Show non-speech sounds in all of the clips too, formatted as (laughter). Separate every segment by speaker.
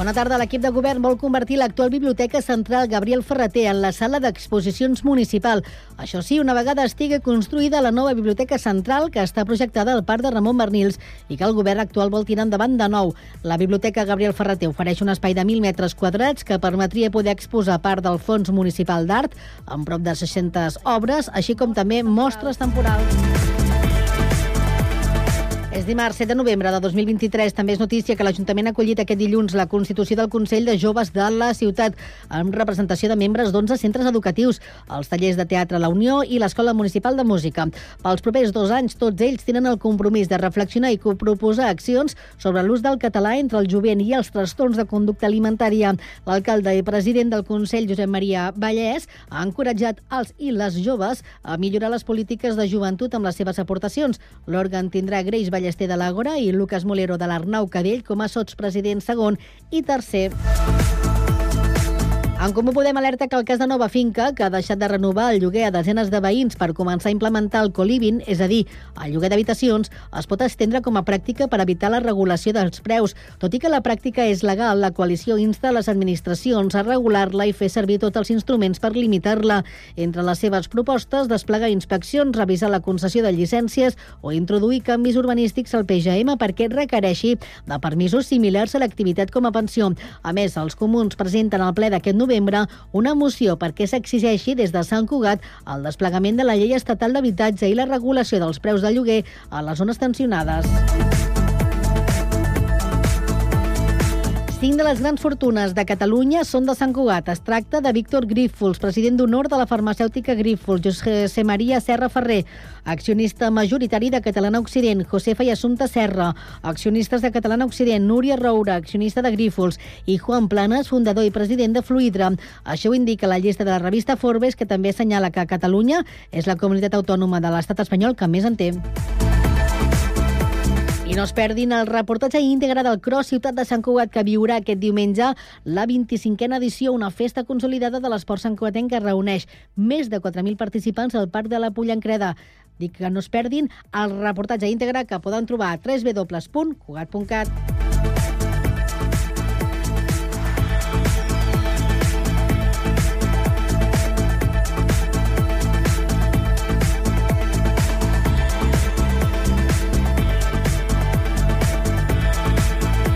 Speaker 1: Bona tarda. L'equip de govern vol convertir l'actual Biblioteca Central Gabriel Ferreter en la sala d'exposicions municipal. Això sí, una vegada estigui construïda la nova Biblioteca Central, que està projectada al Parc de Ramon Bernils i que el govern actual vol tirar endavant de nou. La Biblioteca Gabriel Ferreter ofereix un espai de 1.000 metres quadrats que permetria poder exposar part del Fons Municipal d'Art, amb prop de 600 obres, així com també mostres temporals. És dimarts 7 de novembre de 2023. També és notícia que l'Ajuntament ha acollit aquest dilluns la constitució del Consell de Joves de la ciutat, amb representació de membres d'11 centres educatius, els tallers de teatre La Unió i l'Escola Municipal de Música. Pels propers dos anys, tots ells tenen el compromís de reflexionar i proposar accions sobre l'ús del català entre el jovent i els trastorns de conducta alimentària. L'alcalde i president del Consell, Josep Maria Vallès, ha encoratjat els i les joves a millorar les polítiques de joventut amb les seves aportacions. L'òrgan tindrà greix Ballester de l'Àgora i Lucas Molero de l'Arnau Cadell com a sotspresident segon i tercer. En Comú Podem alerta que el cas de Nova Finca, que ha deixat de renovar el lloguer a desenes de veïns per començar a implementar el coliving, és a dir, el lloguer d'habitacions, es pot estendre com a pràctica per evitar la regulació dels preus. Tot i que la pràctica és legal, la coalició insta les administracions a regular-la i fer servir tots els instruments per limitar-la. Entre les seves propostes, desplegar inspeccions, revisar la concessió de llicències o introduir canvis urbanístics al PGM perquè requereixi de permisos similars a l'activitat com a pensió. A més, els comuns presenten al ple d'aquest novembre una moció perquè s'exigeixi des de Sant Cugat el desplegament de la llei estatal d'habitatge i la regulació dels preus de lloguer a les zones tensionades. Cinc de les grans fortunes de Catalunya són de Sant Cugat. Es tracta de Víctor Grífols, president d'honor de la farmacèutica Grífols, José Maria Serra Ferrer, accionista majoritari de Catalana Occident, Josefa i Assumpta Serra, accionistes de Catalana Occident, Núria Roura, accionista de Grífols, i Juan Planas, fundador i president de Fluidra. Això ho indica la llista de la revista Forbes, que també assenyala que Catalunya és la comunitat autònoma de l'estat espanyol que més en té. I no es perdin el reportatge íntegre del Cross Ciutat de Sant Cugat que viurà aquest diumenge la 25a edició, una festa consolidada de l'esport santcugatenc que reuneix més de 4.000 participants al Parc de la Pollancreda. Dic que no es perdin el reportatge íntegre que poden trobar a www.cugat.cat.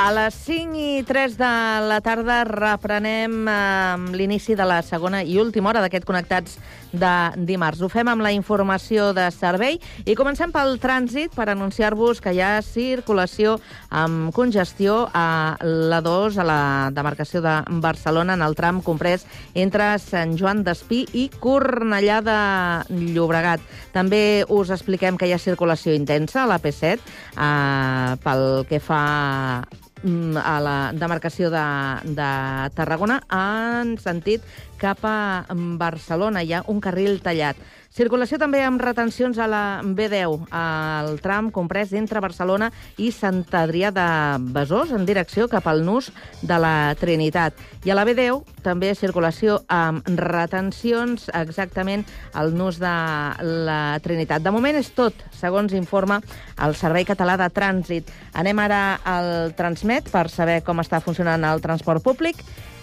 Speaker 2: A les 5 i 3 de la tarda reprenem eh, l'inici de la segona i última hora d'aquest Connectats de dimarts. Ho fem amb la informació de servei i comencem pel trànsit per anunciar-vos que hi ha circulació amb congestió a la 2, a la demarcació de Barcelona, en el tram comprès entre Sant Joan d'Espí i Cornellà de Llobregat. També us expliquem que hi ha circulació intensa a la P7 eh, pel que fa mm, a la demarcació de, de Tarragona en sentit cap a Barcelona. Hi ha un carril tallat. Circulació també amb retencions a la B10, al tram comprès entre Barcelona i Sant Adrià de Besòs, en direcció cap al nus de la Trinitat. I a la B10 també circulació amb retencions exactament al nus de la Trinitat. De moment és tot, segons informa el Servei Català de Trànsit. Anem ara al Transmet per saber com està funcionant el transport públic.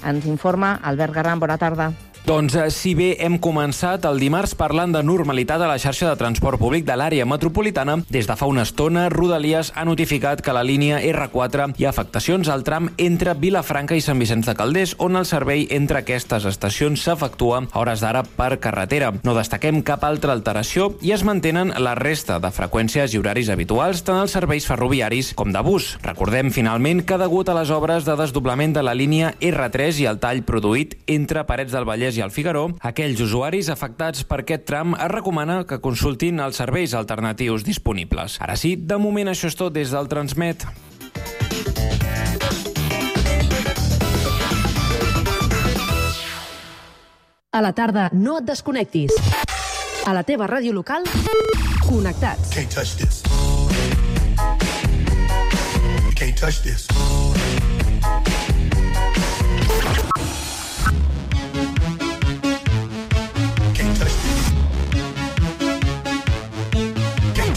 Speaker 2: Ens informa Albert Garran. Bona tarda.
Speaker 3: Doncs eh, si bé hem començat el dimarts parlant de normalitat a la xarxa de transport públic de l'àrea metropolitana, des de fa una estona Rodalies ha notificat que la línia R4 hi ha afectacions al tram entre Vilafranca i Sant Vicenç de Calders, on el servei entre aquestes estacions s'efectua a hores d'ara per carretera. No destaquem cap altra alteració i es mantenen la resta de freqüències i horaris habituals tant als serveis ferroviaris com de bus. Recordem finalment que degut a les obres de desdoblament de la línia R3 i el tall produït entre Parets del Vallès i el Figaró, aquells usuaris afectats per aquest tram es recomana que consultin els serveis alternatius disponibles. Ara sí, de moment això és tot des del Transmet.
Speaker 4: A la tarda no et desconnectis. A la teva ràdio local, connectats.
Speaker 5: Can't touch this. Can't touch this.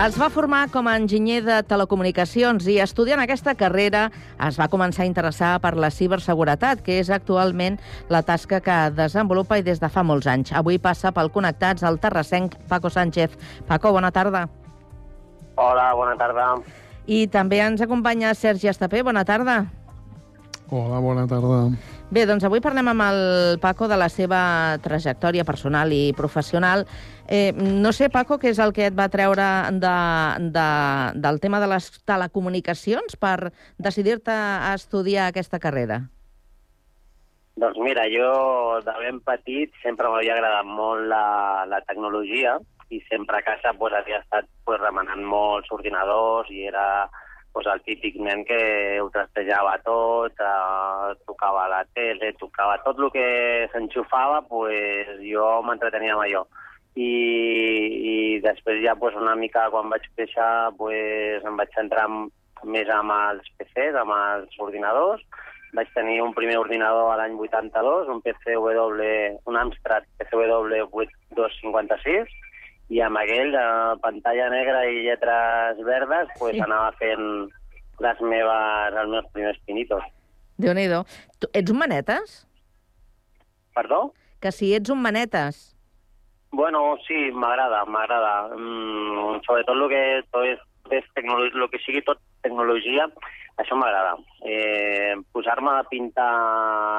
Speaker 2: Es va formar com a enginyer de telecomunicacions i estudiant aquesta carrera es va començar a interessar per la ciberseguretat, que és actualment la tasca que desenvolupa i des de fa molts anys. Avui passa pel Connectats el terrassenc Paco Sánchez. Paco, bona tarda.
Speaker 6: Hola, bona tarda.
Speaker 2: I també ens acompanya Sergi Estapé. Bona tarda.
Speaker 7: Hola, bona tarda.
Speaker 2: Bé, doncs avui parlem amb el Paco de la seva trajectòria personal i professional. Eh, no sé, Paco, què és el que et va treure de, de, del tema de les telecomunicacions per decidir-te a estudiar aquesta carrera?
Speaker 6: Doncs mira, jo de ben petit sempre m'havia agradat molt la, la tecnologia i sempre a casa pues, havia estat pues, remenant molts ordinadors i era pues, el típic nen que ho trastejava tot, eh, tocava la tele, tocava tot el que s'enxufava, pues, jo m'entretenia amb allò. I, i després ja pues, una mica quan vaig créixer pues, em vaig centrar més amb els PCs, amb els ordinadors. Vaig tenir un primer ordinador a l'any 82, un PCW, un Amstrad PCW 8256, i amb aquell, de pantalla negra i lletres verdes, pues,
Speaker 2: Sí.
Speaker 6: anava fent les meves, els meus primers pinitos.
Speaker 2: Déu-n'hi-do. Tu ets un manetes?
Speaker 6: Perdó?
Speaker 2: Que si ets un manetes.
Speaker 6: Bueno, sí, m'agrada, m'agrada. Mm, sobretot el que, tot és, és el que sigui tot tecnologia, això m'agrada. Eh, Posar-me a pintar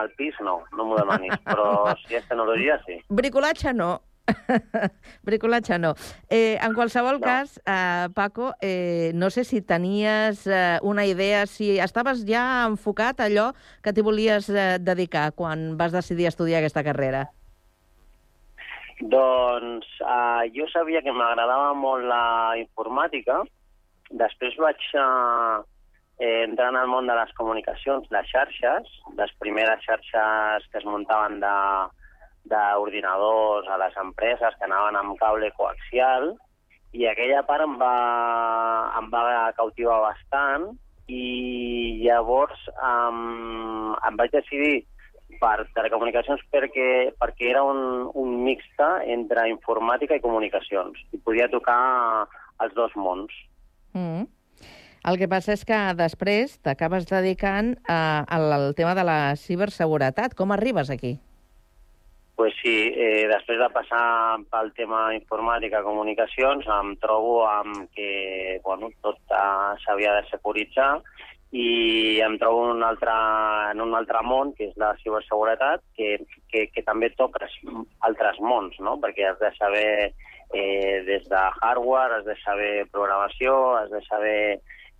Speaker 6: al pis, no, no m'ho demanis, (laughs) però si és tecnologia, sí.
Speaker 2: Bricolatge no. (laughs) Bricolatge no. Eh, en qualsevol
Speaker 6: No.
Speaker 2: cas, eh, Paco, eh, no sé si tenies eh, una idea, si estaves ja enfocat a allò que t'hi volies eh, dedicar quan vas decidir estudiar aquesta carrera.
Speaker 6: Doncs eh, jo sabia que m'agradava molt la informàtica, després vaig eh, eh, entrar en el món de les comunicacions, les xarxes, les primeres xarxes que es muntaven de d'ordinadors a les empreses que anaven amb cable coaxial, i aquella part em va, em va cautivar bastant i llavors um, em vaig decidir per telecomunicacions perquè, perquè era un, un mixta entre informàtica i comunicacions i podia tocar els dos mons.
Speaker 2: Mm. El que passa és que després t'acabes dedicant al, al tema de la ciberseguretat. Com arribes aquí?
Speaker 6: Pues sí, eh, després de passar pel tema informàtica, comunicacions, em trobo amb que bueno, tot eh, s'havia de securitzar i em trobo en un altre, en un altre món, que és la ciberseguretat, que, que, que també toques altres mons, no? perquè has de saber eh, des de hardware, has de saber programació, has de saber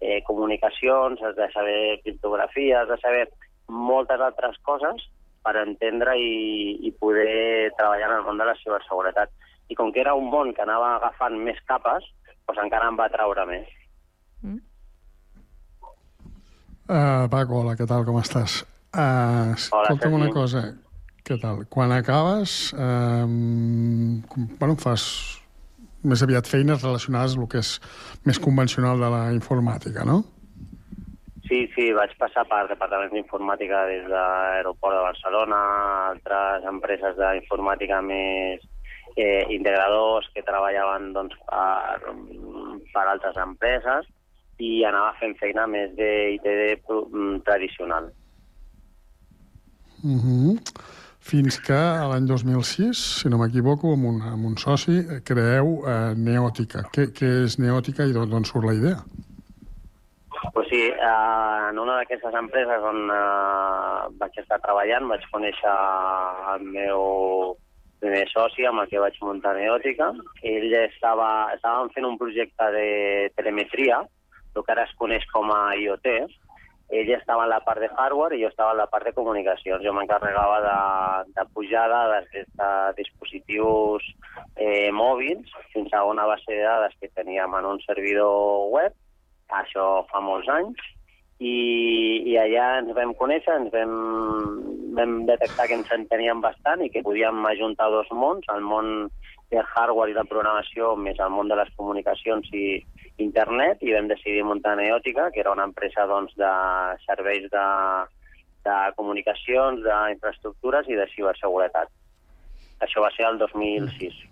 Speaker 6: eh, comunicacions, has de saber criptografia, has de saber moltes altres coses per entendre i, i poder treballar en el món de la ciberseguretat. I com que era un món que anava agafant més capes, doncs encara em va traure més.
Speaker 7: Uh, Paco, hola, què tal, com estàs? Uh,
Speaker 6: Hola,
Speaker 7: escolta'm una
Speaker 6: Sergi.
Speaker 7: cosa, què tal? Quan acabes, um, bueno, fas més aviat feines relacionades amb el que és més convencional de la informàtica, no?
Speaker 6: Sí, sí, vaig passar per Departament d'Informàtica des de l'aeroport de Barcelona, altres empreses d'informàtica més eh, integradors que treballaven doncs, per, per altres empreses i anava fent feina més d'IT mm, tradicional.
Speaker 7: Uh -huh. Fins que a l'any 2006, si no m'equivoco, amb, un, amb un soci, creeu eh, Neòtica. Què, què és Neòtica i d'on surt la idea?
Speaker 6: Pues sí, eh, en una d'aquestes empreses on eh, vaig estar treballant vaig conèixer el meu primer soci amb el que vaig muntar Neòtica. Ell estava, estàvem fent un projecte de telemetria, el que ara es coneix com a IoT. Ell estava en la part de hardware i jo estava en la part de comunicacions. Jo m'encarregava de, de pujar dades des de dispositius eh, mòbils fins a una base de dades que teníem en un servidor web, això fa molts anys, i, i allà ens vam conèixer, ens vam, vam detectar que ens enteníem bastant i que podíem ajuntar dos mons, el món del hardware i de programació més el món de les comunicacions i internet, i vam decidir muntar Neòtica, que era una empresa doncs, de serveis de, de comunicacions, d'infraestructures i de ciberseguretat. Això va ser el 2006.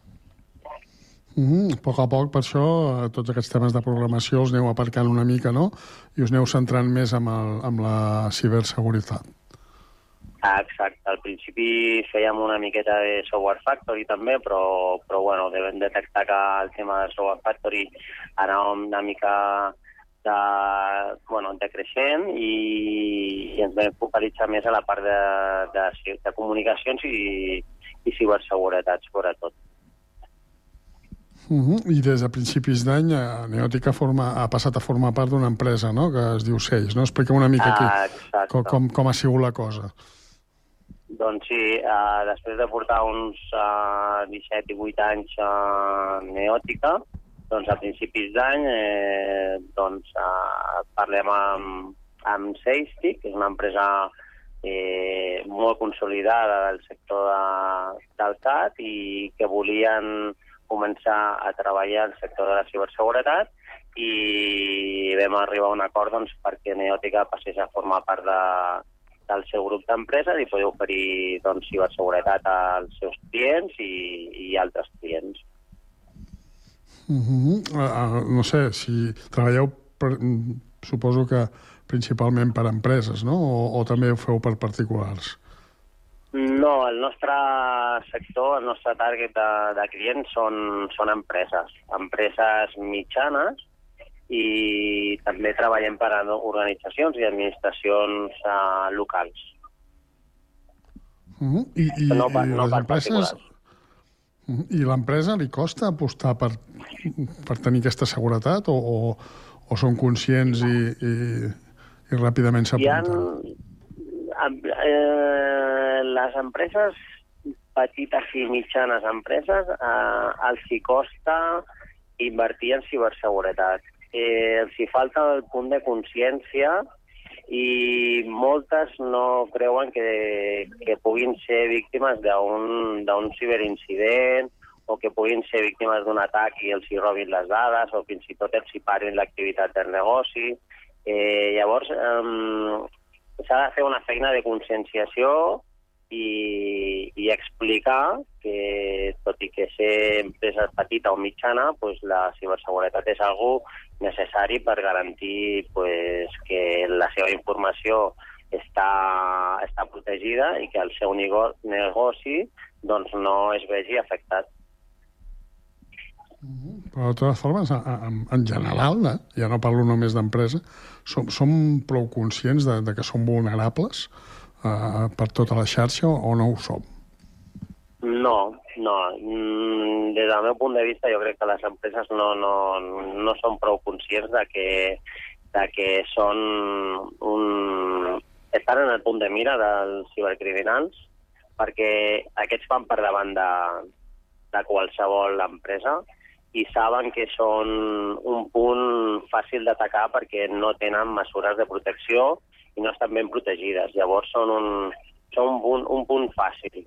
Speaker 7: Mm -hmm. A poc a poc, per això, eh, tots aquests temes de programació els aneu aparcant una mica, no? I us aneu centrant més amb, el, amb la ciberseguretat.
Speaker 6: Ah, exacte. Al principi fèiem una miqueta de Software Factory també, però, però bueno, devem detectar que el tema de Software Factory anàvem una mica de, bueno, decreixent i, i ens vam focalitzar més a la part de, de, de comunicacions i, i ciberseguretat, sobretot.
Speaker 7: Uh -huh. I des de principis d'any, eh, Neòtica forma, ha passat a formar part d'una empresa, no?, que es diu Seix, no? Explica una mica aquí
Speaker 6: ah,
Speaker 7: com, com, com ha sigut la cosa.
Speaker 6: Doncs sí, uh, després de portar uns uh, 17 i 8 anys a Neòtica, doncs a principis d'any eh, doncs, uh, parlem amb, amb Seistic, que és una empresa eh, molt consolidada del sector de, del CAT i que volien començar a treballar al sector de la ciberseguretat i vam arribar a un acord doncs, perquè Neòtica passés a formar part de, del seu grup d'empreses i poder oferir doncs, ciberseguretat als seus clients i, i altres clients.
Speaker 7: Uh -huh. uh, no sé, si treballeu, per, suposo que principalment per empreses, no? O, o també ho feu per particulars?
Speaker 6: No, el nostre sector, el nostre target de, de clients són, són empreses, empreses mitjanes i també treballem per a organitzacions i administracions uh, locals.
Speaker 7: Uh -huh. I, i,
Speaker 6: no per,
Speaker 7: i
Speaker 6: no
Speaker 7: les empreses... Uh -huh. I l'empresa li costa apostar per, per tenir aquesta seguretat o, o, o són conscients i, i, i ràpidament s'apunten?
Speaker 6: Eh, les empreses petites i mitjanes empreses eh, els hi costa invertir en ciberseguretat. Eh, els hi falta el punt de consciència i moltes no creuen que, que puguin ser víctimes d'un ciberincident o que puguin ser víctimes d'un atac i els hi robin les dades o fins i tot els hi parin l'activitat del negoci. Eh, llavors, eh, s'ha de fer una feina de conscienciació i, i explicar que, tot i que ser empresa petita o mitjana, pues, la ciberseguretat és algo necessari per garantir pues, que la seva informació està, està protegida i que el seu negoci doncs, no es vegi afectat.
Speaker 7: Però de totes formes, en, en general, eh, ja no parlo només d'empresa, som, som prou conscients de, de que som vulnerables eh, per tota la xarxa o no ho som?
Speaker 6: No, no. Mm, des del meu punt de vista jo crec que les empreses no, no, no són prou conscients de que, de que són un... estan en el punt de mira dels cibercriminals perquè aquests van per davant de, de qualsevol empresa i saben que són un punt fàcil d'atacar perquè no tenen mesures de protecció i no estan ben protegides. Llavors són un, són un, punt, un punt fàcil.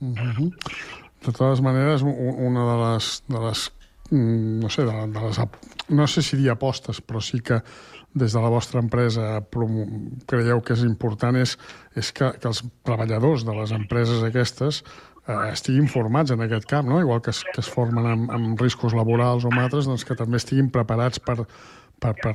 Speaker 7: Uh -huh. De totes maneres, una de les, de les mm, no sé, de, de les, no sé si dir apostes, però sí que des de la vostra empresa creieu que és important és, és que, que els treballadors de les empreses aquestes estiguin formats en aquest camp, no? igual que es, que es formen amb, amb riscos laborals o amb altres, doncs que també estiguin preparats per, per, per,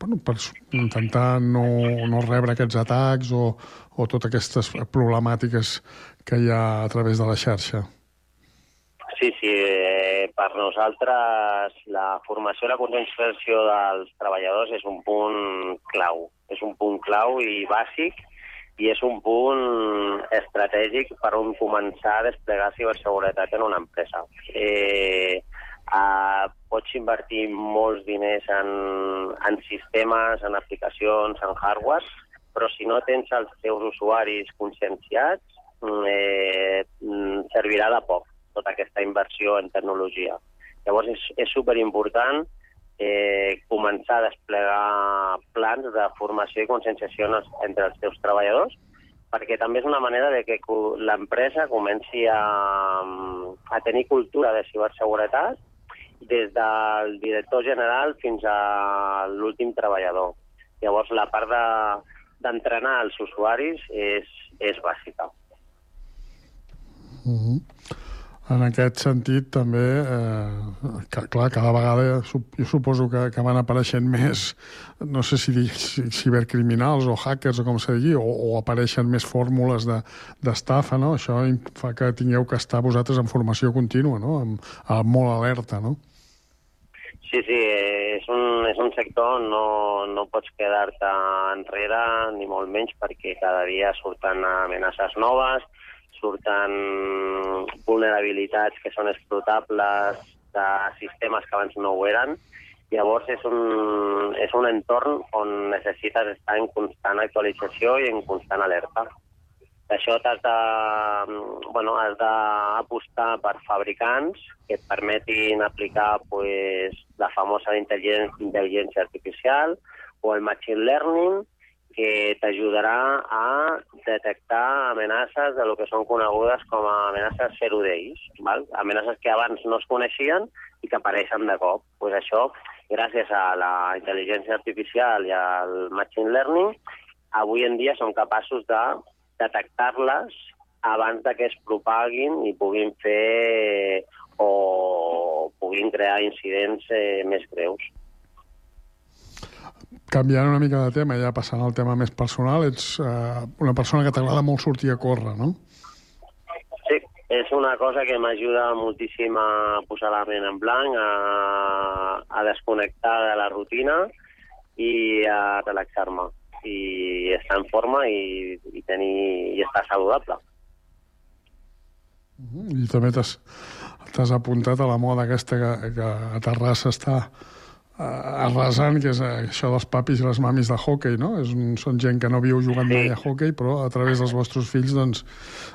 Speaker 7: bueno, per intentar no, no rebre aquests atacs o, o totes aquestes problemàtiques que hi ha a través de la xarxa.
Speaker 6: Sí, sí, eh, per nosaltres la formació i la conscienciació dels treballadors és un punt clau. És un punt clau i bàsic i és un punt estratègic per on començar a desplegar ciberseguretat en una empresa. Eh, eh, pots invertir molts diners en, en sistemes, en aplicacions, en hardware, però si no tens els teus usuaris conscienciats, eh, servirà de poc tota aquesta inversió en tecnologia. Llavors és, és superimportant eh, començar a desplegar plans de formació i conscienciació entre els teus treballadors, perquè també és una manera de que l'empresa comenci a, a tenir cultura de ciberseguretat des del director general fins a l'últim treballador. Llavors, la part d'entrenar de, els usuaris és, és bàsica.
Speaker 7: Mm -hmm. En aquest sentit, també, eh, que, clar, cada vegada jo suposo que, que van apareixent més, no sé si dir cibercriminals o hackers o com se digui, o, o apareixen més fórmules d'estafa, de, no? Això fa que tingueu que estar vosaltres en formació contínua, no? Amb, amb molt alerta, no?
Speaker 6: Sí, sí, és un, és un sector on no, no pots quedar-te enrere, ni molt menys, perquè cada dia surten amenaces noves, surten vulnerabilitats que són explotables de sistemes que abans no ho eren. Llavors és un, és un entorn on necessites estar en constant actualització i en constant alerta. D'això t'has de, bueno, has d'apostar per fabricants que et permetin aplicar pues, la famosa intel·ligència artificial o el machine learning, que t'ajudarà a detectar amenaces de lo que són conegudes com a amenaces zero days, amenaces que abans no es coneixien i que apareixen de cop. Pues això, gràcies a la intel·ligència artificial i al machine learning, avui en dia som capaços de detectar-les abans de que es propaguin i puguin fer o puguin crear incidents eh, més greus.
Speaker 7: Canviant una mica de tema, ja passant al tema més personal, ets eh, una persona que t'agrada molt sortir a córrer, no?
Speaker 6: Sí, és una cosa que m'ajuda moltíssim a posar la ment en blanc, a, a desconnectar de la rutina i a relaxar-me i estar en forma i, i, tenir, i estar saludable.
Speaker 7: -huh. I també t'has apuntat a la moda aquesta que, que a Terrassa està arrasant, que és això dels papis i les mamis de hockey, no? És un, són gent que no viu jugant sí. mai a hockey, però a través dels vostres fills doncs,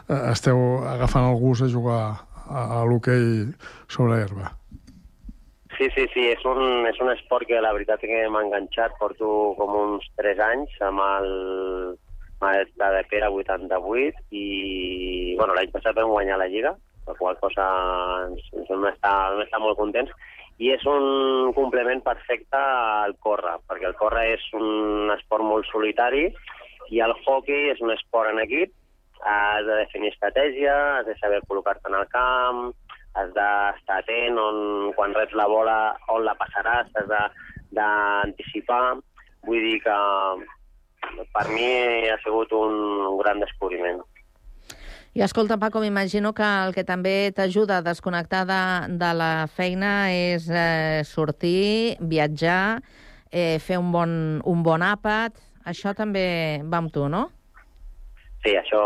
Speaker 7: uh, esteu agafant el gust a jugar a, a l'hoquei sobre herba.
Speaker 6: Sí, sí, sí, és un, és un esport que la veritat que m'ha enganxat, porto com uns 3 anys amb el, la de Pere 88 i bueno, l'any passat vam guanyar la Lliga, per qual cosa ens, ens estar, hem estar molt contents i és un complement perfecte al córrer, perquè el córrer és un esport molt solitari i el hockey és un esport en equip, has de definir estratègia, has de saber col·locar-te en el camp, has d'estar atent on, quan reps la bola, on la passaràs, has d'anticipar. Vull dir que per mi ha sigut un gran descobriment.
Speaker 2: I escolta, Paco, m'imagino que el que també t'ajuda a desconnectar de, de la feina és eh, sortir, viatjar, eh, fer un bon, un bon àpat. Això també va amb tu, no?
Speaker 6: Sí, això,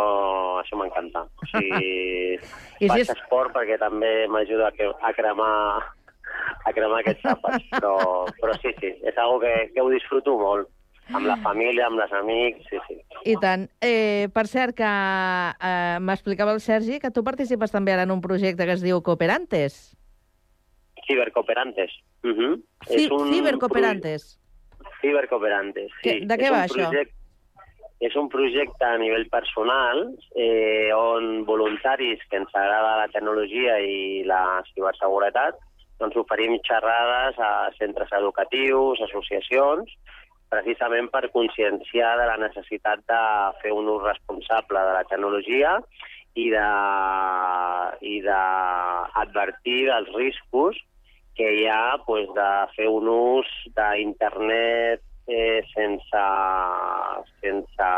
Speaker 6: això m'encanta. O sigui, (laughs) I faig si és... esport perquè també m'ajuda a, a cremar a cremar aquests àpats, però, però sí, sí, és una que, que ho disfruto molt amb la família, amb les amics, sí, sí.
Speaker 2: I tant. Eh, per cert, que eh, m'explicava el Sergi que tu participes també ara en un projecte que es diu Cooperantes.
Speaker 6: Cibercooperantes. Uh -huh.
Speaker 2: Sí, és un Cibercooperantes.
Speaker 6: Cibercooperantes, sí.
Speaker 2: De què
Speaker 6: és
Speaker 2: va això?
Speaker 6: És un projecte a nivell personal eh, on voluntaris que ens agrada la tecnologia i la ciberseguretat doncs oferim xerrades a centres educatius, associacions, precisament per conscienciar de la necessitat de fer un ús responsable de la tecnologia i de i d'advertir dels riscos que hi ha pues, de fer un ús d'internet eh, sense, sense,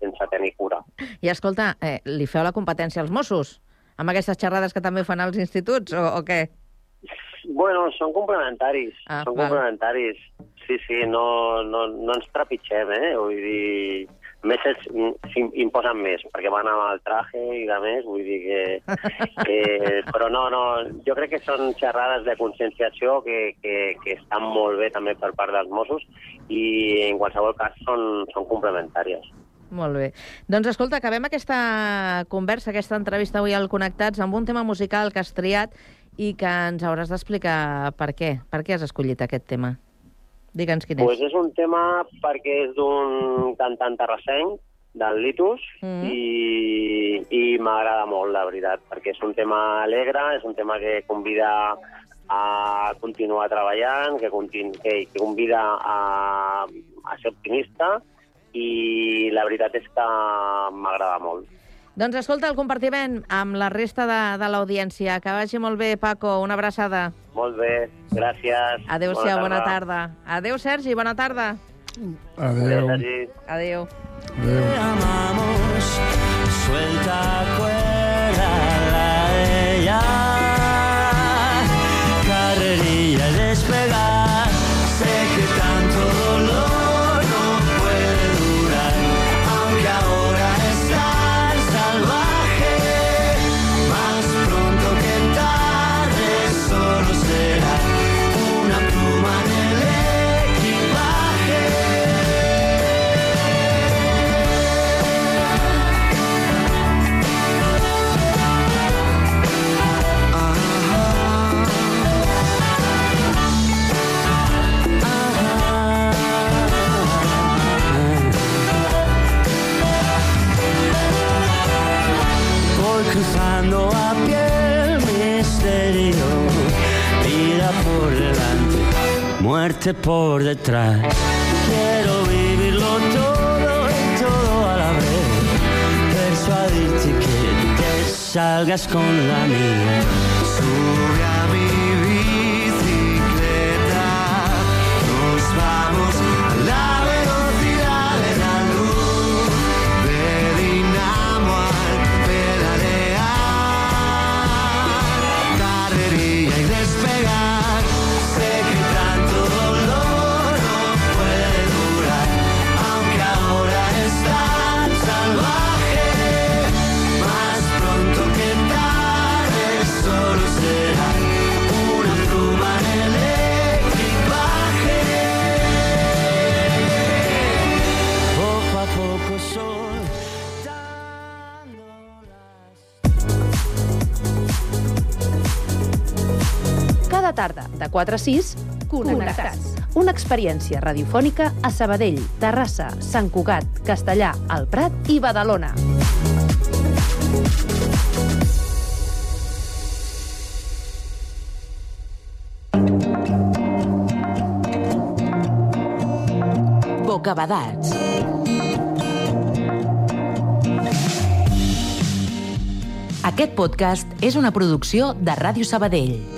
Speaker 6: sense tenir cura.
Speaker 2: I escolta, eh, li feu la competència als Mossos? Amb aquestes xerrades que també fan als instituts, o, o què?
Speaker 6: Bueno, són complementaris,
Speaker 2: Ah,
Speaker 6: són
Speaker 2: val.
Speaker 6: complementaris. Sí, sí, no, no, no ens trepitgem, eh? Vull dir, més ells s'im- imposen més, perquè van amb el traje i de més, vull dir que... que però no, no, jo crec que són xerrades de conscienciació que, que, que estan molt bé també per part dels Mossos i en qualsevol cas són, són complementàries.
Speaker 2: Molt bé. Doncs escolta, acabem aquesta conversa, aquesta entrevista avui al Connectats amb un tema musical que has triat i que ens hauràs d'explicar per què. Per què has escollit aquest tema? Digue'ns quin és.
Speaker 6: Pues és un tema perquè és d'un cantant terrassenc, del Litus,
Speaker 2: Mhm.
Speaker 6: i, i m'agrada molt, la veritat, perquè és un tema alegre, és un tema que convida a continuar treballant, que, continu, que, que convida a, a ser optimista, i la veritat és que m'agrada molt.
Speaker 2: Doncs escolta, el compartiment amb la resta de, de l'audiència. Que vagi molt bé, Paco. Una abraçada.
Speaker 6: Molt bé, gràcies.
Speaker 2: Adéu-siau, bona tarda. Adéu, Sergi, bona tarda.
Speaker 6: Adéu,
Speaker 7: Adéu.
Speaker 6: Sergi.
Speaker 2: Adéu.
Speaker 7: Adéu.
Speaker 8: amamos, suelta cuerda la ella. Carrerilla al muerte por detrás. Quiero vivirlo todo y todo a la vez, persuadirte que te salgas con la mía.
Speaker 4: Tarda, de 4 a 6, Connectats. Una experiència radiofònica a Sabadell, Terrassa, Sant Cugat, Castellà, El Prat i Badalona.
Speaker 9: Bocabadats. Aquest podcast és una producció de Ràdio Sabadell.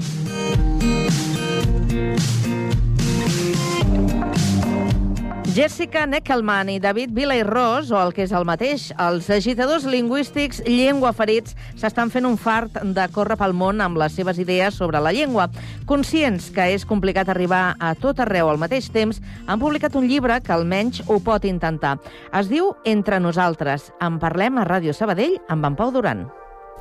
Speaker 2: Jessica Neckelman i David Vilairós, o el que és el mateix, els agitadors lingüístics llengua ferits s'estan fent un fart de córrer pel món amb les seves idees sobre la llengua. Conscients que és complicat arribar a tot arreu al mateix temps, han publicat un llibre que almenys ho pot intentar. Es diu Entre nosaltres. En parlem a Ràdio Sabadell amb en Pau Duran.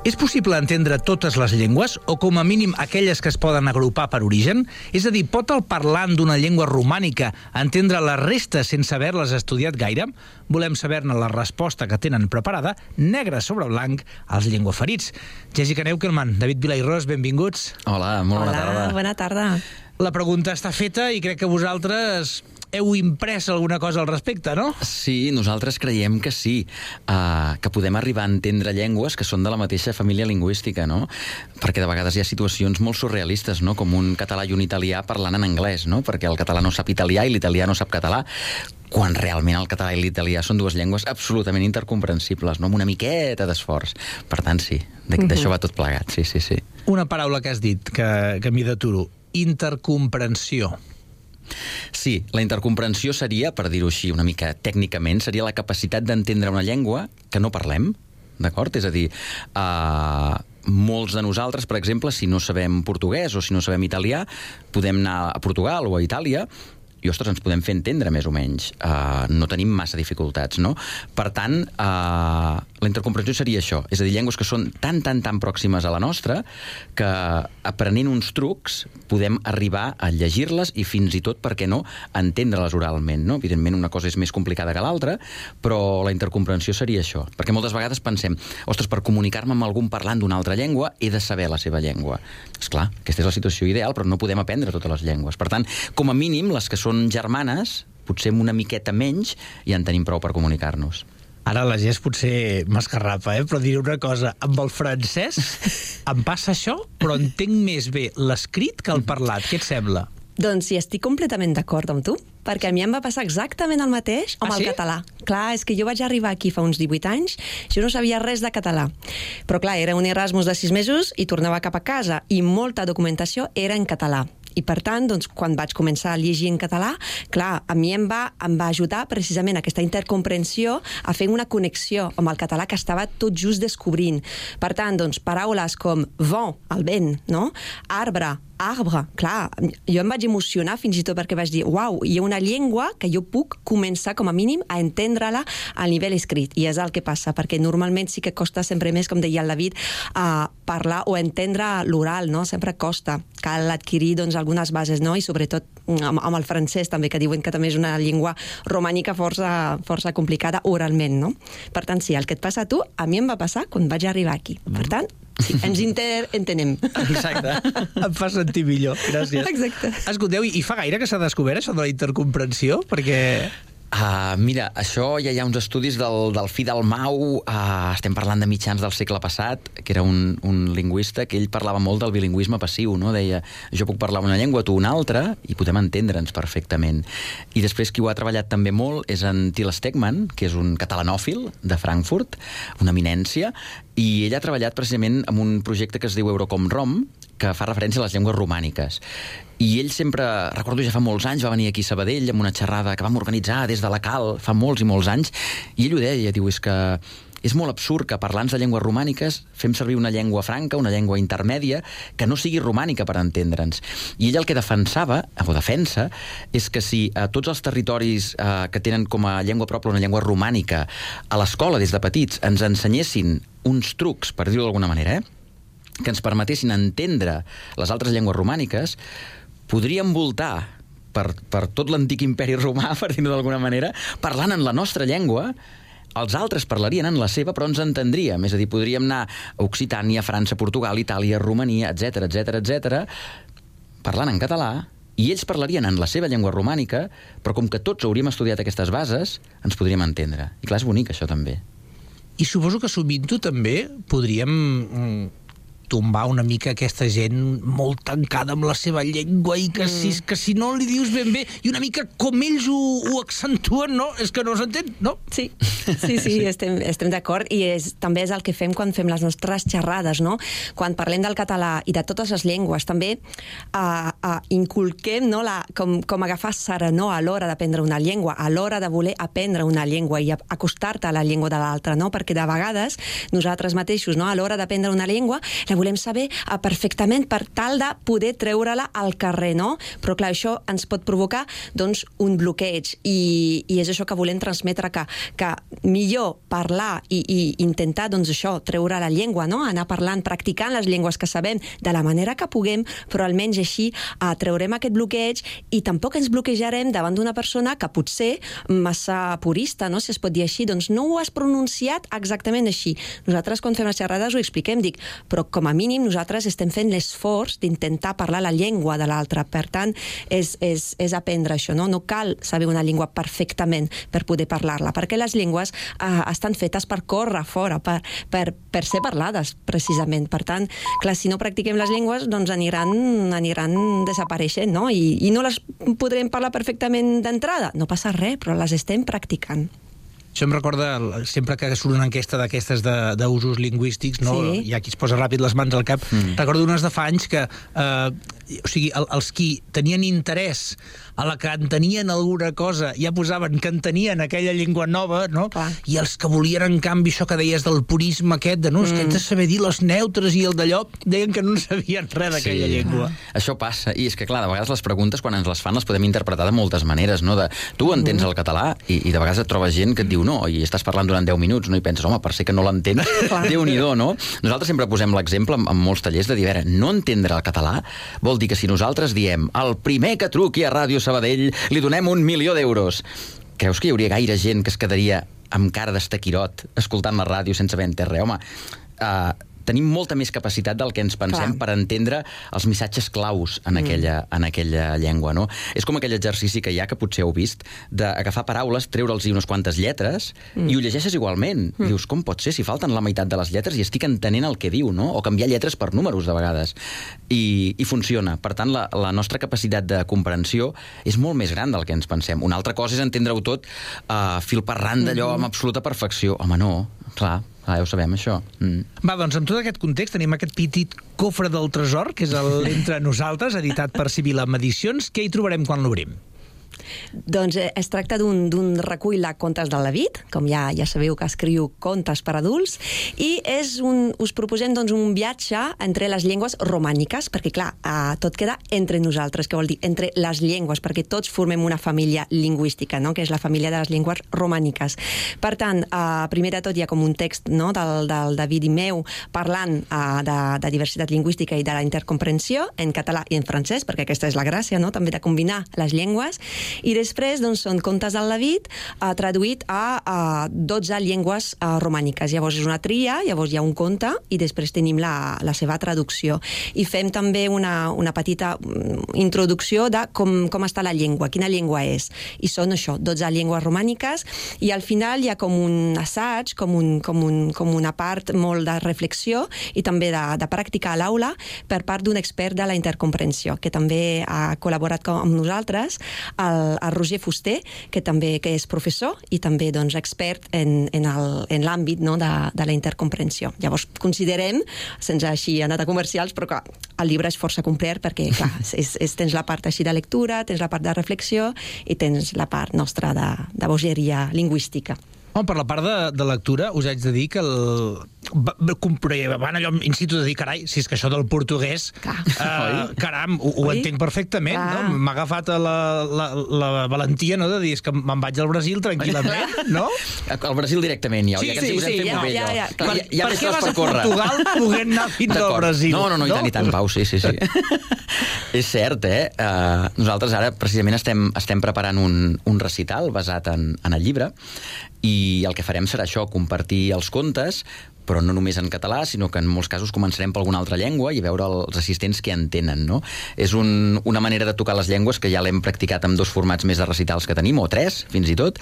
Speaker 10: És possible entendre totes les llengües, o com a mínim aquelles que es poden agrupar per origen? És a dir, pot el parlant d'una llengua romànica entendre la resta sense haver-les estudiat gaire? Volem saber-ne la resposta que tenen preparada, negre sobre blanc, als llengüaferits. Jessica Neukelman, David Vilairós, benvinguts.
Speaker 11: Hola, molt bona
Speaker 12: Hola,
Speaker 11: tarda.
Speaker 12: bona tarda.
Speaker 10: La pregunta està feta i crec que vosaltres heu imprès alguna cosa al respecte, no?
Speaker 11: Sí, nosaltres creiem que sí, uh, que podem arribar a entendre llengües que són de la mateixa família lingüística, no? Perquè de vegades hi ha situacions molt surrealistes, no? Com un català i un italià parlant en anglès, no? Perquè el català no sap italià i l'italià no sap català quan realment el català i l'italià són dues llengües absolutament intercomprensibles, no? amb una miqueta d'esforç. Per tant, sí, d'això
Speaker 10: Mhm.
Speaker 11: -huh. va tot plegat, sí, sí, sí.
Speaker 10: Una paraula que has dit, que, que m'hi deturo. Intercomprensió.
Speaker 11: Sí, la intercomprensió seria, per dir-ho així una mica tècnicament, seria la capacitat d'entendre una llengua que no parlem, d'acord? És a dir, uh, molts de nosaltres, per exemple, si no sabem portuguès o si no sabem italià, podem anar a Portugal o a Itàlia i, ostres, ens podem fer entendre més o menys. Uh, no tenim massa dificultats, no? Per tant, uh, la intercomprensió seria això. És a dir, llengües que són tan, tan, tan pròximes a la nostra que aprenent uns trucs podem arribar a llegir-les i fins i tot, per què no, entendre-les oralment, no? Evidentment, una cosa és més complicada que l'altra, però la intercomprensió seria això. Perquè moltes vegades pensem, ostres, per comunicar-me amb algun parlant d'una altra llengua he de saber la seva llengua. És clar, aquesta és la situació ideal, però no podem aprendre totes les llengües. Per tant, com a mínim, les que són germanes, potser una miqueta menys, ja en tenim prou per comunicar-nos.
Speaker 10: Ara la Gés potser m'escarrapa, eh? però diré una cosa. Amb el francès (laughs) em passa això, però entenc més bé l'escrit que el parlat. Què et sembla?
Speaker 12: Doncs sí, estic completament d'acord amb tu, perquè a mi em va passar exactament el mateix amb
Speaker 10: Ah,
Speaker 12: el
Speaker 10: sí?
Speaker 12: català. Clar, és que jo vaig arribar aquí fa uns 18 anys, jo no sabia res de català. Però clar, era un Erasmus de 6 mesos i tornava cap a casa, i molta documentació era en català. I per tant, doncs, quan vaig començar a llegir en català, clar, a mi em va, em va ajudar precisament aquesta intercomprensió a fer una connexió amb el català que estava tot just descobrint. Per tant, doncs, paraules com vent, el vent, no? arbre, arbre, clar, jo em vaig emocionar fins i tot perquè vaig dir, uau, hi ha una llengua que jo puc començar com a mínim a entendre-la a nivell escrit, i és el que passa, perquè normalment sí que costa sempre més, com deia el David, a parlar o entendre l'oral, no? Sempre costa. Cal adquirir doncs, algunes bases, no? I sobretot amb, amb el francès també, que diuen que també és una llengua romànica força, força complicada oralment, no? Per tant, sí, el que et passa a tu, a mi em va passar quan vaig arribar aquí. Per tant, sí, ens interentenem.
Speaker 10: Exacte. em fa sentir millor. Gràcies.
Speaker 12: Exacte.
Speaker 10: Escolteu, i fa gaire que s'ha descobert això de la intercomprensió? Perquè...
Speaker 11: Uh, mira, això ja hi ha uns estudis del, del fi del Mau, uh, estem parlant de mitjans del segle passat, que era un, un lingüista que ell parlava molt del bilingüisme passiu, no? Deia, jo puc parlar una llengua, tu una altra, i podem entendre'ns perfectament. I després qui ho ha treballat també molt és en Till Stegman, que és un catalanòfil de Frankfurt, una eminència, i ell ha treballat precisament amb un projecte que es diu Eurocom Rom, que fa referència a les llengües romàniques. I ell sempre, recordo ja fa molts anys, va venir aquí a Sabadell amb una xerrada que vam organitzar des de la Cal fa molts i molts anys, i ell ho deia, diu, és que és molt absurd que parlants de llengües romàniques fem servir una llengua franca, una llengua intermèdia, que no sigui romànica per entendre'ns. I ell el que defensava, o defensa, és que si a tots els territoris eh, que tenen com a llengua pròpia una llengua romànica a l'escola des de petits ens ensenyessin uns trucs, per dir-ho d'alguna manera, eh? Que ens permetessin entendre les altres llengües romàniques, podríem voltar per, per tot l'antic imperi romà, (laughs) per dir-ho d'alguna manera, parlant en la nostra llengua, els altres parlarien en la seva, però ens entendríem. És a dir, podríem anar a Occitània, França, Portugal, Itàlia, Romania, etc etc etc, parlant en català, i ells parlarien en la seva llengua romànica, però com que tots hauríem estudiat aquestes bases, ens podríem entendre. I clar, és bonic, això també.
Speaker 10: I suposo que sovint-ho també podríem mm, tombar una mica aquesta gent molt tancada amb la seva llengua i que, si, que si no li dius ben bé i una mica com ells ho, ho accentuen, no? És que no s'entén, no?
Speaker 12: Sí, sí, (laughs) sí, estem, estem d'acord i és, també és el que fem quan fem les nostres xerrades, no? Quan parlem del català i de totes les llengües, també uh, uh, inculquem no, la, com, com agafar serenor a l'hora d'aprendre una llengua, a l'hora de voler aprendre una llengua i acostar-te a la llengua de l'altra, no? Perquè de vegades nosaltres mateixos, no, a l'hora d'aprendre una llengua, la volem saber uh, perfectament per tal de poder treure-la al carrer, no? Però clar, això ens pot provocar doncs, un bloqueig i, i és això que volem transmetre, que, que millor parlar i, i intentar doncs, això, treure la llengua, no? anar parlant, practicant les llengües que sabem de la manera que puguem, però almenys així uh, treurem aquest bloqueig i tampoc ens bloquejarem davant d'una persona que potser massa purista, no? si es pot dir així, doncs no ho has pronunciat exactament així. Nosaltres quan fem les xerrades ho expliquem, dic, però com a mínim nosaltres estem fent l'esforç d'intentar parlar la llengua de l'altre. Per tant, és, és, és aprendre això, no? No cal saber una llengua perfectament per poder parlar-la, perquè les llengües eh, estan fetes per córrer fora, per, per, per ser parlades, precisament. Per tant, clar, si no practiquem les llengües, doncs aniran, aniran desapareixent, no? I, I no les podrem parlar perfectament d'entrada. No passa res, però les estem practicant.
Speaker 10: Això em recorda, sempre que surt una enquesta d'aquestes de- d'usos lingüístics, no?
Speaker 12: Sí.
Speaker 10: hi ha qui es posa ràpid les mans al cap, mm. recordo unes de fa anys que, eh, o sigui, el, els qui tenien interès a la que entenien alguna cosa, ja posaven que entenien aquella llengua nova, no? Clar. I els que volien, en canvi, això que deies del purisme aquest, de no, és que
Speaker 11: Mm.
Speaker 10: has de saber dir les neutres i el d'allò, deien que no en sabien res d'aquella llengua.
Speaker 11: Això passa, i és que, clar, de vegades les preguntes, quan ens les fan, les podem interpretar de moltes maneres, no? De, tu entens el català i, i de vegades et trobes gent que et diu no, i estàs parlant durant 10 minuts, no? I penses, home, per ser que no l'entens, (laughs) déu nhi no? Nosaltres sempre posem l'exemple en, en molts tallers de dir, a veure, no entendre el català vol dir que si nosaltres diem el primer que truqui a Ràdio Sabadell li donem un milió d'euros. Creus que hi hauria gaire gent que es quedaria amb cara d'estaquirot escoltant la ràdio sense haver entès res? Home, uh, tenim molta més capacitat del que ens pensem
Speaker 12: Clar.
Speaker 11: per entendre els missatges claus en,
Speaker 12: Mm.
Speaker 11: aquella, en aquella llengua, no? És com aquell exercici que hi ha, que potser heu vist, d'agafar paraules, treure'ls unes quantes lletres,
Speaker 12: Mm.
Speaker 11: i ho llegeixes igualment. I dius, com pot ser si falten la meitat de les lletres i estic entenent el que diu, no? O canviar lletres per números, de vegades. I, i funciona. Per tant, la, la nostra capacitat de comprensió és molt més gran del que ens pensem. Una altra cosa és entendre-ho tot uh, fil per ran d'allò
Speaker 12: Mhm.
Speaker 11: amb absoluta perfecció. Home, no, clar, clar, ja ho sabem, això. Mm.
Speaker 10: Va, doncs amb tot aquest context tenim aquest petit cofre del tresor, que és el Entre nosaltres, editat per Sibilam Edicions. Què hi trobarem quan l'obrim?
Speaker 12: Doncs eh, es tracta d'un recull de contes del David, com ja ja sabeu que escriu contes per adults, i és un, us proposem doncs, un viatge entre les llengües romàniques, perquè clar, eh, tot queda entre nosaltres, que vol dir entre les llengües, perquè tots formem una família lingüística, no? que és la família de les llengües romàniques. Per tant, eh, primer de tot hi ha com un text no? del, del David i meu parlant eh, de, de diversitat lingüística i de la intercomprensió en català i en francès, perquè aquesta és la gràcia, no? també de combinar les llengües, i després doncs, són contes del David eh, traduït a, a 12 llengües eh, romàniques. Llavors és una tria, llavors hi ha un conte i després tenim la, la seva traducció. I fem també una, una petita mm, introducció de com, com està la llengua, quina llengua és. I són això, 12 llengües romàniques i al final hi ha com un assaig, com, un, com, un, com una part molt de reflexió i també de, de pràctica a l'aula per part d'un expert de la intercomprensió, que també ha col·laborat amb nosaltres, el, el Roger Fuster, que també que és professor i també doncs, expert en, en el- en l'àmbit no, de, de la intercomprensió. Llavors, considerem, sense així anar a comercials, però que el llibre és força complet perquè, clar, (laughs) és, és, tens la part així de lectura, tens la part de reflexió i tens la part nostra de, de bogeria lingüística.
Speaker 10: Home, per la part de, de lectura, us haig de dir que el... Va, compré, van allò institut de dir, carai, si és que això del portuguès, uh, caram, ho, ho entenc perfectament,
Speaker 12: Clar.
Speaker 10: no? M'ha agafat la, la, la valentia, no?, de dir, és que me'n vaig al Brasil tranquil·lament, no? (laughs)
Speaker 11: Al Brasil directament, ja.
Speaker 10: Sí,
Speaker 11: ja que ens
Speaker 10: sí, sí,
Speaker 11: fent
Speaker 10: ja, ja,
Speaker 11: allò.
Speaker 10: ja, clar.
Speaker 11: Ja, ja
Speaker 10: Per què vas
Speaker 11: per
Speaker 10: a. Portugal podent anar fins al. Brasil?
Speaker 11: No, no, no, i
Speaker 10: No?
Speaker 11: tant, i tant, Pau, sí, sí, sí. (laughs) és cert, eh? Uh, nosaltres ara precisament estem, estem preparant un, un recital basat en, en el llibre i el que farem serà això, compartir els contes, però no només en català, sinó que en molts casos començarem per alguna altra llengua i veure els assistents que entenen, no? És un, una manera de tocar les llengües que ja l'hem practicat amb dos formats més de recitals que tenim, o tres, fins i tot,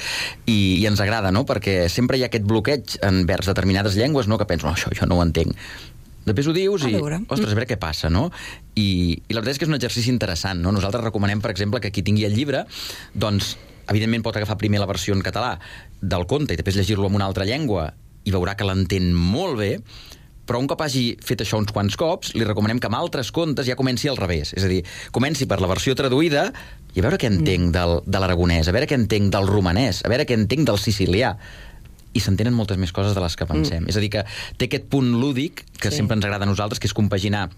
Speaker 11: i, i ens agrada, no? Perquè sempre hi ha aquest bloqueig envers determinades llengües, no? Que penso, oh, això jo no ho entenc. Després ho dius i, ostres, a veure què passa, no? I, I la veritat és que és un exercici interessant, no? Nosaltres recomanem, per exemple, que qui tingui el llibre, doncs, evidentment pot agafar primer la versió en català del conte i després llegir-lo en una altra llengua i veurà que l'entén molt bé, però un cop hagi fet això uns quants cops, li recomanem que amb altres contes ja comenci al revés. És a dir, comenci per la versió traduïda i a veure què entenc del, de l'aragonès, a veure què entenc del romanès, a veure què entenc del sicilià i s'entenen moltes més coses de les que pensem. Mm. És a dir, que té aquest punt lúdic que
Speaker 12: Sí.
Speaker 11: sempre ens agrada a nosaltres, que és compaginar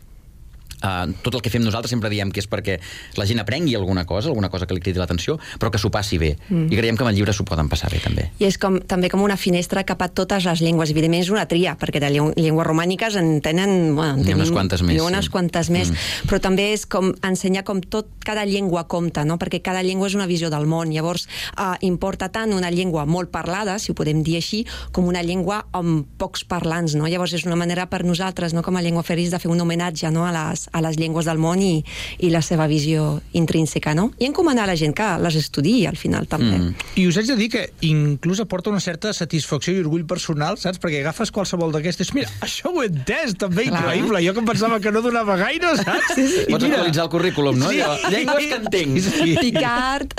Speaker 11: Uh, tot el que fem nosaltres sempre diem que és perquè la gent aprengui alguna cosa, alguna cosa que li cridi l'atenció, però que s'ho passi bé.
Speaker 12: Mm.
Speaker 11: I creiem que amb el llibre s'ho poden passar bé, també.
Speaker 12: I és com, també com una finestra cap a totes les llengües. Evidentment és una tria, perquè de lleng- llengües romàniques en tenen... Bueno, en tenim-
Speaker 11: unes quantes més,
Speaker 12: unes
Speaker 11: sí.
Speaker 12: quantes més.
Speaker 11: Mm.
Speaker 12: Però també és com ensenyar com tot, cada llengua compta, no? perquè cada llengua és una visió del món. Llavors, uh, importa tant una llengua molt parlada, si ho podem dir així, com una llengua amb pocs parlants. No? Llavors, és una manera per nosaltres, no? com a llengua feris, de fer un homenatge no? a, les, a les llengües del món i, i la seva visió intrínseca. No? I encomanar a la gent que les estudiï, al final, també.
Speaker 10: Mm. I us haig de dir que inclús aporta una certa satisfacció i orgull personal, saps? Perquè agafes qualsevol d'aquestes... Mira, això ho he entès, també,
Speaker 11: Clar.
Speaker 10: increïble. Jo que em pensava que no donava gaire, saps?
Speaker 11: Sí, sí. Pots actualitzar el currículum, no?
Speaker 10: Sí.
Speaker 11: Allò, llengües que entenc.
Speaker 10: Sí.
Speaker 12: Picard,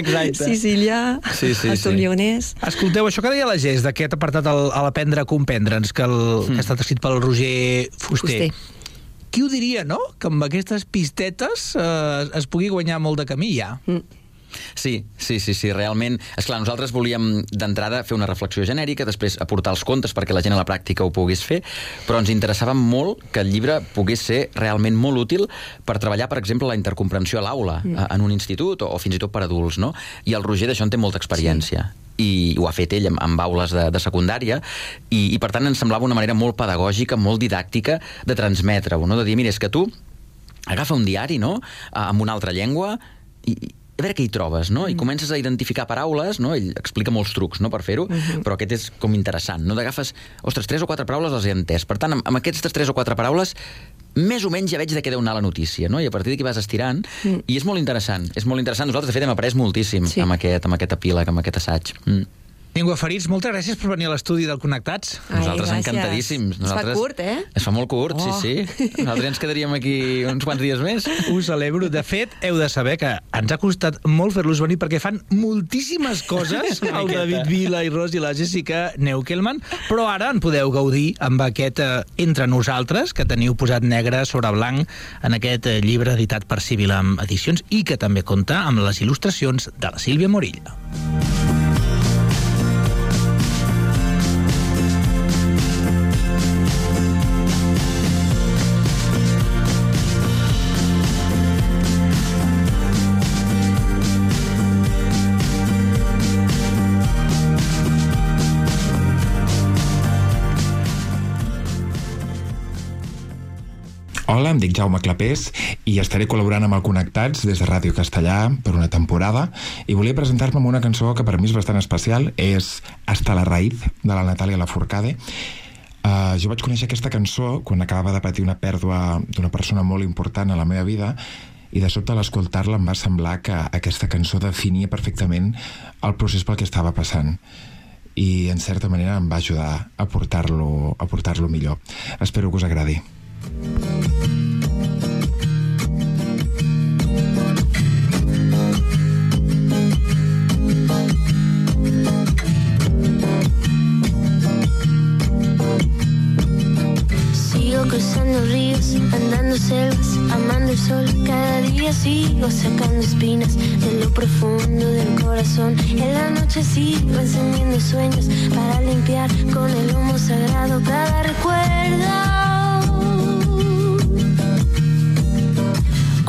Speaker 11: Exacte.
Speaker 12: Sicilià,
Speaker 11: Sí, sí, sí.
Speaker 10: Escolteu, això que deia la Gés, d'aquest apartat al, a l'aprendre a comprendre'ns, que, el, mm. que ha estat escrit pel Roger Fuster.
Speaker 12: Fuster.
Speaker 10: Qui ho diria, no?, que amb aquestes pistetes eh, es pugui guanyar molt de camí ja.
Speaker 12: Mm.
Speaker 11: Sí, sí, sí, sí, realment. És clar, nosaltres volíem d'entrada fer una reflexió genèrica, després aportar els contes perquè la gent a la pràctica ho pogués fer, però ens interessava molt que el llibre pogués ser realment molt útil per treballar, per exemple, la intercomprensió a l'aula,
Speaker 12: Mm.
Speaker 11: en un institut o, o fins i tot per adults, no? I el Roger d'això en té molta experiència. Sí i ho ha fet ell amb, amb aules de, de secundària i, i per tant ens semblava una manera molt pedagògica, molt didàctica de transmetre-ho, no? de dir, mira, és que tu agafa un diari, no?, amb una altra llengua i, a veure què hi trobes, no? I comences a identificar paraules, no? Ell explica molts trucs, no?, per fer-ho,
Speaker 12: Mhm.
Speaker 11: però aquest és com interessant, no? D'agafes, ostres, tres o quatre paraules les he entès. Per tant, amb, amb aquestes tres o quatre paraules més o menys ja veig de què deu anar la notícia, no? I a partir d'aquí vas estirant, mm. i és molt interessant, és molt interessant. Nosaltres, de fet, hem après moltíssim sí. amb, aquest, amb aquest epíleg, amb aquest assaig. Mm.
Speaker 10: Llengua Ferits, moltes gràcies per venir a l'estudi del Connectats.
Speaker 12: Ai,
Speaker 11: Nosaltres
Speaker 12: gràcies.
Speaker 11: encantadíssims.
Speaker 12: Es fa
Speaker 11: Nosaltres...
Speaker 12: curt, eh?
Speaker 11: Es fa molt curt,
Speaker 12: Oh.
Speaker 11: sí, sí. (laughs) Nosaltres ens quedaríem aquí uns quants dies més.
Speaker 10: Ho celebro. De fet, heu de saber que ens ha costat molt fer-los venir perquè fan moltíssimes coses, (laughs) el. David Vila i Ros i la Jessica Neukelman, però ara en podeu gaudir amb aquest eh, Entre nosaltres, que teniu posat negre sobre blanc en aquest eh, llibre editat per Sibilam Edicions i que també compta amb les il·lustracions de la Sílvia Morilla.
Speaker 13: Hola, em dic Jaume Clapés i estaré col·laborant amb el Connectats des de Ràdio Castellà per una temporada i volia presentar-me amb una cançó que per mi és bastant especial, és Hasta la raïz, de la Natàlia Lafourcade. Uh, jo vaig conèixer aquesta cançó quan acabava de patir una pèrdua d'una persona molt important a la meva vida i de sobte a l'escoltar-la em va semblar que aquesta cançó definia perfectament el procés pel que estava passant i en certa manera em va ajudar a portar-lo a portar-lo millor. Espero que us agradi.
Speaker 14: Sigo cruzando ríos, andando selvas, amando el sol. Cada día sigo sacando espinas de lo profundo del corazón. En la noche sigo encendiendo sueños para limpiar con el humo sagrado cada recuerdo.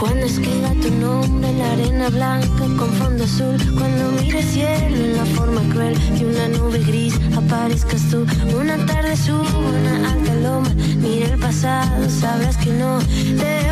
Speaker 14: Cuando escriba tu nombre en la arena blanca con fondo azul, cuando mire el cielo en la forma cruel de una nube gris, aparezcas tú. Una tarde subo una alta loma, mira el pasado, sabrás que no te he.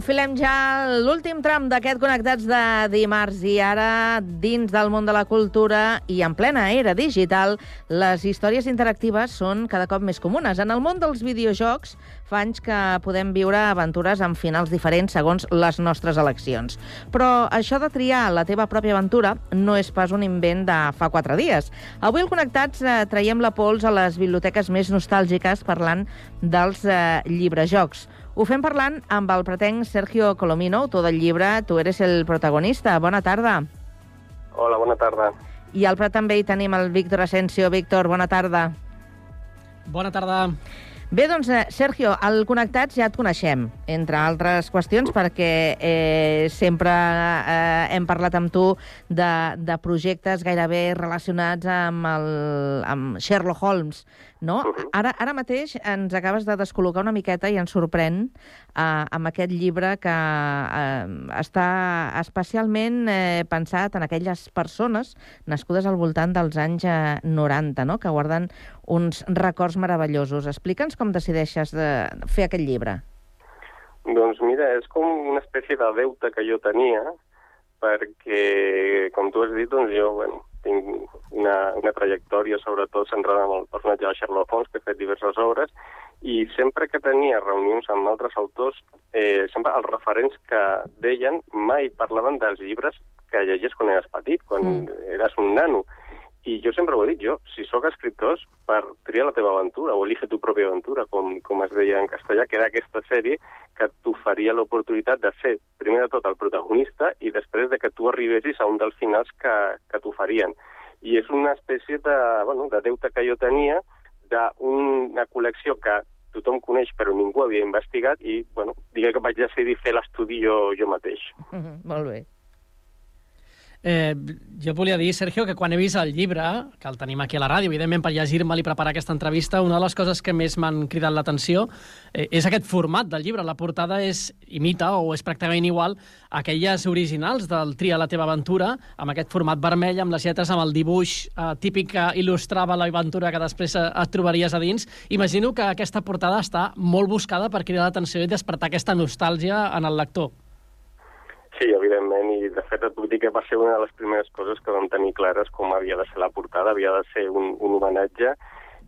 Speaker 2: Enfilem ja l'últim tram d'aquest Connectats de dimarts i ara, dins del món de la cultura i en plena era digital, les històries interactives són cada cop més comunes. En el món dels videojocs fa anys que podem viure aventures amb finals diferents segons les nostres eleccions. Però això de triar la teva pròpia aventura no és pas un invent de fa quatre dies. Avui al Connectats eh, traiem la pols a les biblioteques més nostàlgiques parlant dels eh, llibrejocs. Ho fem parlant amb el pretenc Sergio Colomino, autor del llibre Tu eres el protagonista. Bona tarda.
Speaker 15: Hola, bona tarda.
Speaker 2: I al Prat també hi tenim el Víctor Asensio. Víctor, bona tarda.
Speaker 16: Bona tarda.
Speaker 2: Bé, doncs, eh, Sergio, al Connectats ja et coneixem, entre altres qüestions, perquè eh, sempre eh, hem parlat amb tu de, de projectes gairebé relacionats amb, el, amb Sherlock Holmes, no? Ara, ara mateix ens acabes de descol·locar una miqueta i ens sorprèn eh, amb aquest llibre que eh, està especialment eh, pensat en aquelles persones nascudes al voltant dels anys eh, 90, no? que guarden uns records meravellosos. Explica'ns com decideixes de fer aquest llibre.
Speaker 15: Doncs mira, és com una espècie de deute que jo tenia, perquè, com tu has dit, doncs jo bueno, tinc una, una trajectòria sobretot centrada en el personatge de Sherlock Holmes, que he fet diverses obres, i sempre que tenia reunions amb altres autors, eh, sempre els referents que deien mai parlaven dels llibres que llegies quan eres petit, quan mm. eres un nano. I jo sempre ho he dit, jo, si sóc escriptors, per triar la teva aventura, o elige tu pròpia aventura, com, com es deia en castellà, que era aquesta sèrie que t'oferia l'oportunitat de ser, primer de tot, el protagonista i després de que tu arribessis a un dels finals que, que t'oferien. I és una espècie de, bueno, de deute que jo tenia d'una col·lecció que tothom coneix però ningú havia investigat i, bueno, diguem que vaig decidir fer l'estudi jo, jo mateix.
Speaker 2: Mm (laughs) -hmm, molt bé.
Speaker 16: Eh, jo volia dir, Sergio, que quan he vist el llibre, que el tenim aquí a la ràdio, evidentment per llegir-me'l i preparar aquesta entrevista, una de les coses que més m'han cridat l'atenció eh, és aquest format del llibre. La portada és imita o és pràcticament igual a aquelles originals del Tria la teva aventura, amb aquest format vermell, amb les lletres, amb el dibuix eh, típic que il·lustrava l'aventura que després eh, et trobaries a dins. Imagino que aquesta portada està molt buscada per cridar l'atenció i despertar aquesta nostàlgia en el lector.
Speaker 15: Sí, evidentment, i de fet et puc dir que va ser una de les primeres coses que vam tenir clares com havia de ser la portada, havia de ser un, un homenatge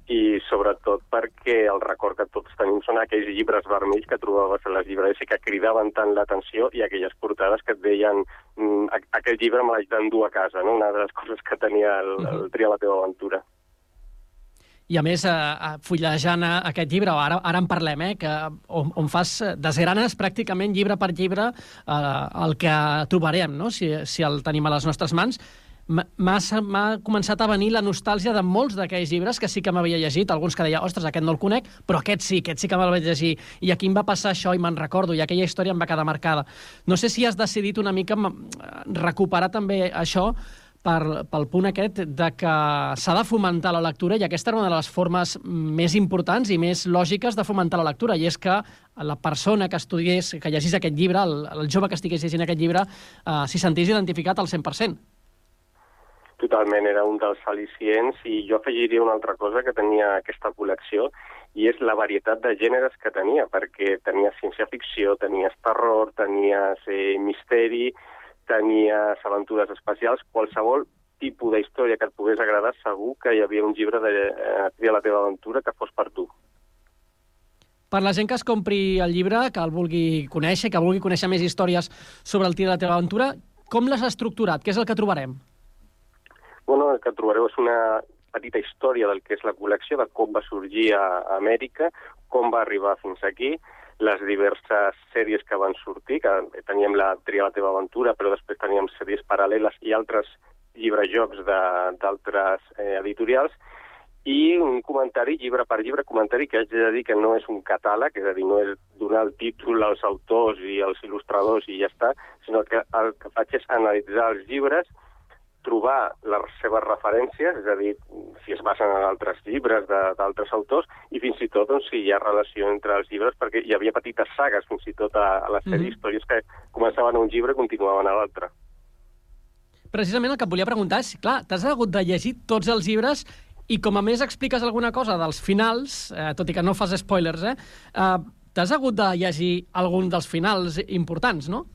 Speaker 15: i sobretot perquè el record que tots tenim són aquells llibres vermells que trobaves a les llibreries i que cridaven tant l'atenció i aquelles portades que et deien mm, aquell llibre me l'haig d'endur a casa, no? una de les coses que tenia el, el Tria la teva aventura.
Speaker 16: I a més, eh, eh, fullejant eh, aquest llibre, ara, ara en parlem, eh, que, on, on fas desgranes pràcticament llibre per llibre eh, el que trobarem, no? si, si el tenim a les nostres mans, m'ha començat a venir la nostàlgia de molts d'aquells llibres que sí que m'havia llegit, alguns que deia, ostres, aquest no el conec, però aquest sí, aquest sí que me'l vaig llegir, i aquí em va passar això i me'n recordo, i aquella història em va quedar marcada. No sé si has decidit una mica recuperar també això per, pel punt aquest de que s'ha de fomentar la lectura i aquesta era una de les formes més importants i més lògiques de fomentar la lectura i és que la persona que estudiés, que llegís aquest llibre, el, el jove que estigués llegint aquest llibre, eh, s'hi sentís identificat al 100%.
Speaker 15: Totalment, era un dels al·licients i jo afegiria una altra cosa que tenia aquesta col·lecció i és la varietat de gèneres que tenia, perquè tenia ciència-ficció, tenies terror, tenies eh, misteri, tenies aventures espacials, qualsevol tipus de història que et pogués agradar, segur que hi havia un llibre de eh, Tria la teva aventura que fos per tu.
Speaker 16: Per la gent que es compri el llibre, que el vulgui conèixer, que vulgui conèixer més històries sobre el Tria la teva aventura, com l'has estructurat? Què és el que trobarem?
Speaker 15: Bueno, el que trobareu és una petita història del que és la col·lecció, de com va sorgir a Amèrica, com va arribar fins aquí, les diverses sèries que van sortir, que teníem la Tria la teva aventura, però després teníem sèries paral·leles i altres llibrejocs d'altres eh, editorials, i un comentari, llibre per llibre, comentari que haig de dir que no és un catàleg, és a dir, no és donar el títol als autors i als il·lustradors i ja està, sinó que el que faig és analitzar els llibres, trobar les seves referències, és a dir, si es basen en altres llibres de- d'altres autors, i fins i tot doncs, si hi ha relació entre els llibres, perquè hi havia petites sagues fins i tot a, a la sèrie,
Speaker 16: Mhm.
Speaker 15: històries que començaven a un llibre i continuaven a l'altre.
Speaker 16: Precisament el que et volia preguntar és, clar, t'has hagut de llegir tots els llibres i com a més expliques alguna cosa dels finals, eh, tot i que no fas spoilers, eh, eh t'has hagut de llegir algun dels finals importants, no?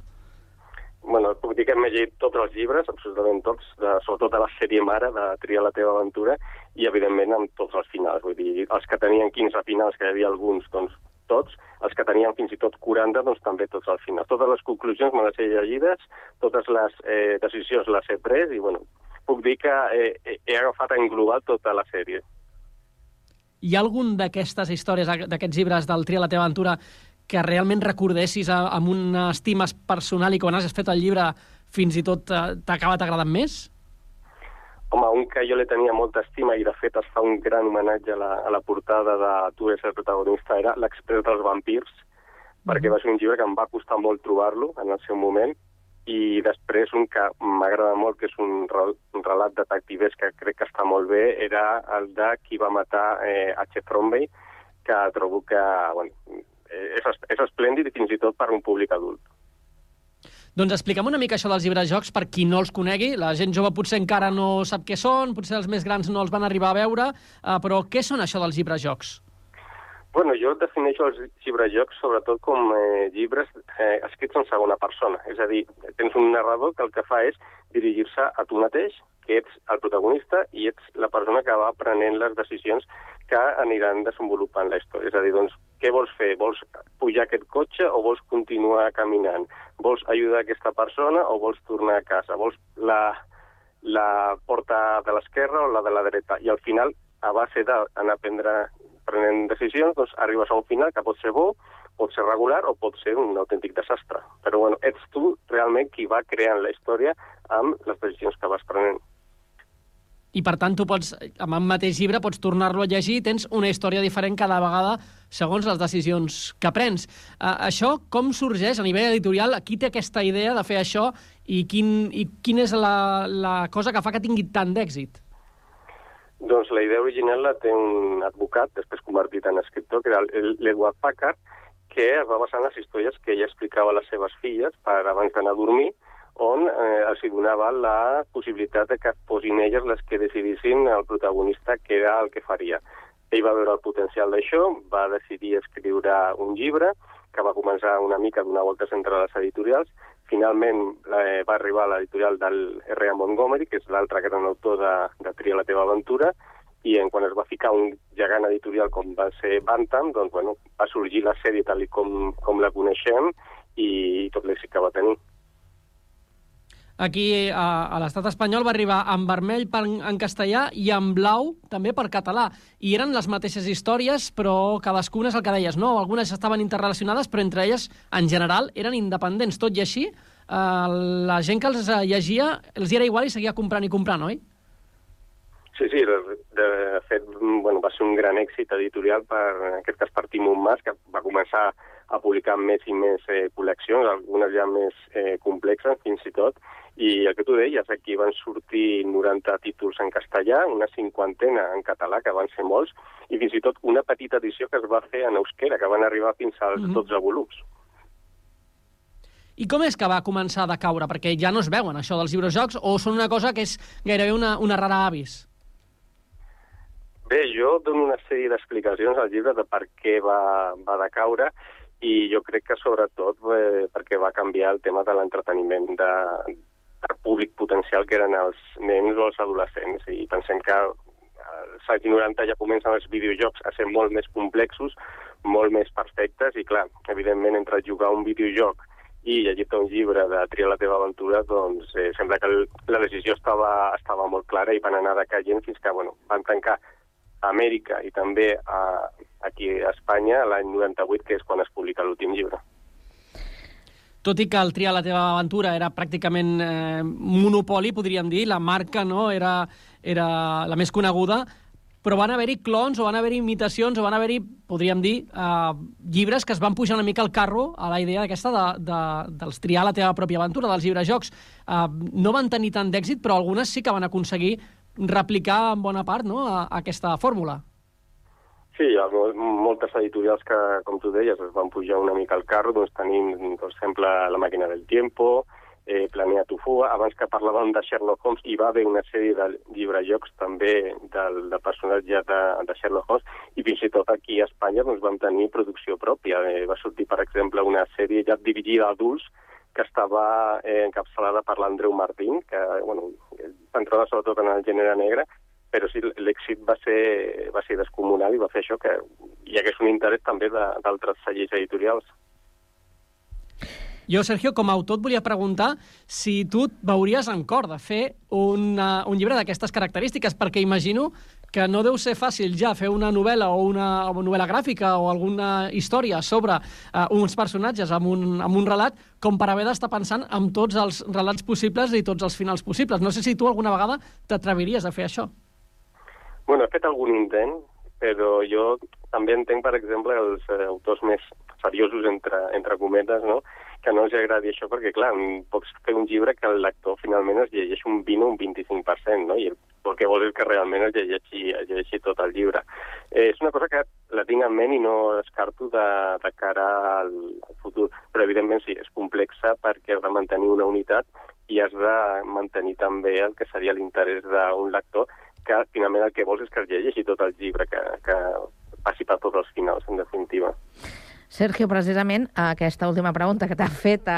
Speaker 15: Bueno, puc dir que m'he llegit tots els llibres, absolutament tots, de, sobretot de la sèrie mare, de Tria la teva aventura, i evidentment amb tots els finals. Vull dir, els que tenien 15 finals, que hi havia alguns, doncs tots, els que tenien fins i tot 40, doncs també tots els finals. Totes les conclusions me les he llegides, totes les eh, decisions les he pres, i bueno, puc dir que eh, he agafat en global tota la sèrie.
Speaker 16: Hi ha algun d'aquestes històries, d'aquests llibres del Tria la teva aventura, que realment recordessis amb una estima personal i quan has fet el llibre fins i tot eh, t'ha acabat agradant més?
Speaker 15: Home, un que jo li tenia molta estima i de fet es fa un gran homenatge a la, a la portada de Tu és el protagonista era L'express dels vampirs, perquè va ser un llibre que em va costar molt trobar-lo en el seu moment i després un que m'agrada molt, que és un, rel- un relat detectivès que crec que està molt bé, era el de qui va matar eh, H. Thrombey, que trobo que bueno, i fins i tot per un públic adult.
Speaker 16: Doncs explica'm una mica això dels llibres jocs per qui no els conegui. La gent jove potser encara no sap què són, potser els més grans no els van arribar a veure, eh, però què són això dels llibres jocs?
Speaker 15: Bueno, jo defineixo els llibrejocs sobretot com eh, llibres eh, escrits en segona persona. És a dir, tens un narrador que el que fa és dirigir-se a tu mateix, que ets el protagonista i ets la persona que va prenent les decisions que aniran desenvolupant la història. És a dir, doncs, què vols fer? Vols pujar aquest cotxe o vols continuar caminant? Vols ajudar aquesta persona o vols tornar a casa? Vols la, la porta de l'esquerra o la de la dreta? I al final, a base d'anar prendre prenent decisions, doncs arribes a un final que pot ser bo, pot ser regular o pot ser un autèntic desastre. Però bueno, ets tu realment qui va creant la història amb les decisions que vas prenent.
Speaker 16: I per tant, tu pots, amb el mateix llibre, pots tornar-lo a llegir i tens una història diferent cada vegada segons les decisions que prens. Uh, això com sorgeix a nivell editorial? Qui té aquesta idea de fer això i, quin, i quina és la, la cosa que fa que tingui tant d'èxit?
Speaker 15: Doncs la idea original la té un advocat, després convertit en escriptor, que era l'Edward Packard, que es va basar en les històries que ella explicava a les seves filles per abans d'anar a dormir, on eh, els donava la possibilitat de que fossin elles les que decidissin el protagonista què era el que faria. Ell va veure el potencial d'això, va decidir escriure un llibre que va començar una mica a donar voltes entre les editorials. Finalment eh, va arribar a l'editorial del R.A. Montgomery, que és l'altre gran autor de, de Tria la teva aventura, i en quan es va ficar un gegant editorial com va ser Bantam, doncs, bueno, va sorgir la sèrie tal com, com la coneixem i tot l'èxit que va tenir.
Speaker 16: Aquí a, a l'estat espanyol va arribar en vermell per, en castellà i en blau també per català. I eren les mateixes històries, però cadascuna és el que deies, no? Algunes estaven interrelacionades, però entre elles, en general, eren independents. Tot i així, eh, la gent que els llegia els era igual i seguia comprant i comprant, oi?
Speaker 15: Sí, sí, de, de fet, bueno, va ser un gran èxit editorial per, en aquest cas, per Timon Mas, que va començar a publicar més i més eh, col·leccions, algunes ja més eh, complexes, fins i tot, i el que tu deies, aquí van sortir 90 títols en castellà, una cinquantena en català, que van ser molts, i fins i tot una petita edició que es va fer en euskera, que van arribar fins als
Speaker 16: Mhm.
Speaker 15: 12 volums.
Speaker 16: I com és que va començar a decaure? Perquè ja no es veuen, això dels llibrejocs, o són una cosa que és gairebé una, una rara avis?
Speaker 15: Bé, jo dono una sèrie d'explicacions al llibre de per què va, va decaure i jo crec que sobretot eh, perquè va canviar el tema de l'entreteniment de, del públic potencial que eren els nens o els adolescents. I pensem que als anys 90 ja comencen els videojocs a ser molt més complexos, molt més perfectes i clar, evidentment entre jugar un videojoc i llegir-te un llibre de triar la teva aventura, doncs eh, sembla que el, la decisió estava, estava molt clara i van anar decaient fins que bueno, van tancar a Amèrica i també a, aquí a Espanya l'any 98, que és quan es publica l'últim llibre.
Speaker 16: tot i que el Tria la teva aventura era pràcticament eh, monopoli, podríem dir, la marca no era, era la més coneguda, però van haver-hi clons o van haver-hi imitacions o van haver-hi, podríem dir, eh, llibres que es van pujar una mica al carro a la idea aquesta de, de, dels triar la teva pròpia aventura, dels llibrejocs. Eh, no van tenir tant d'èxit, però algunes sí que van aconseguir replicar en bona part no, a, a aquesta fórmula.
Speaker 15: Sí, hi ha mol- moltes editorials que, com tu deies, es van pujar una mica al carro. Doncs tenim, per exemple, La màquina del tiempo, eh, Planea tu fuga. Abans que parlàvem de Sherlock Holmes, hi va haver una sèrie de llibrejocs també del, del personatge de, de Sherlock Holmes i fins i tot aquí a Espanya doncs, vam tenir producció pròpia. Eh, va sortir, per exemple, una sèrie ja dirigida a adults que estava eh, encapçalada per l'Andreu Martín, que bueno, centrada sobretot en el gènere negre, però sí, l'èxit va ser, va ser descomunal i va fer això que hi hagués un interès també d'altres cellers editorials.
Speaker 16: Jo, Sergio, com a autor et volia preguntar si tu et veuries en cor de fer una, un llibre d'aquestes característiques, perquè imagino que no deu ser fàcil ja fer una novel·la o una, una novel·la gràfica o alguna història sobre uh, uns personatges amb un, amb un relat com per haver d'estar pensant en tots els relats possibles i tots els finals possibles. No sé si tu alguna vegada t'atreviries a fer això.
Speaker 15: Bueno, he fet algun intent, però jo també entenc, per exemple, els eh, autors més seriosos, entre, entre cometes, no? que no els agradi això, perquè, clar, pots fer un llibre que el lector finalment es llegeix un 20 o un 25%, no? i el, el que vol és que realment es llegeixi, es llegeixi tot el llibre. Eh, és una cosa que la tinc en ment i no descarto de, de cara al, al futur, però evidentment sí, és complexa perquè has de mantenir una unitat i has de mantenir també el que seria l'interès d'un lector que finalment el que vols és que es llegeixi tot el llibre, que, que passi per tots els finals, en definitiva.
Speaker 2: Sergio, precisament aquesta última pregunta que t'ha fet eh,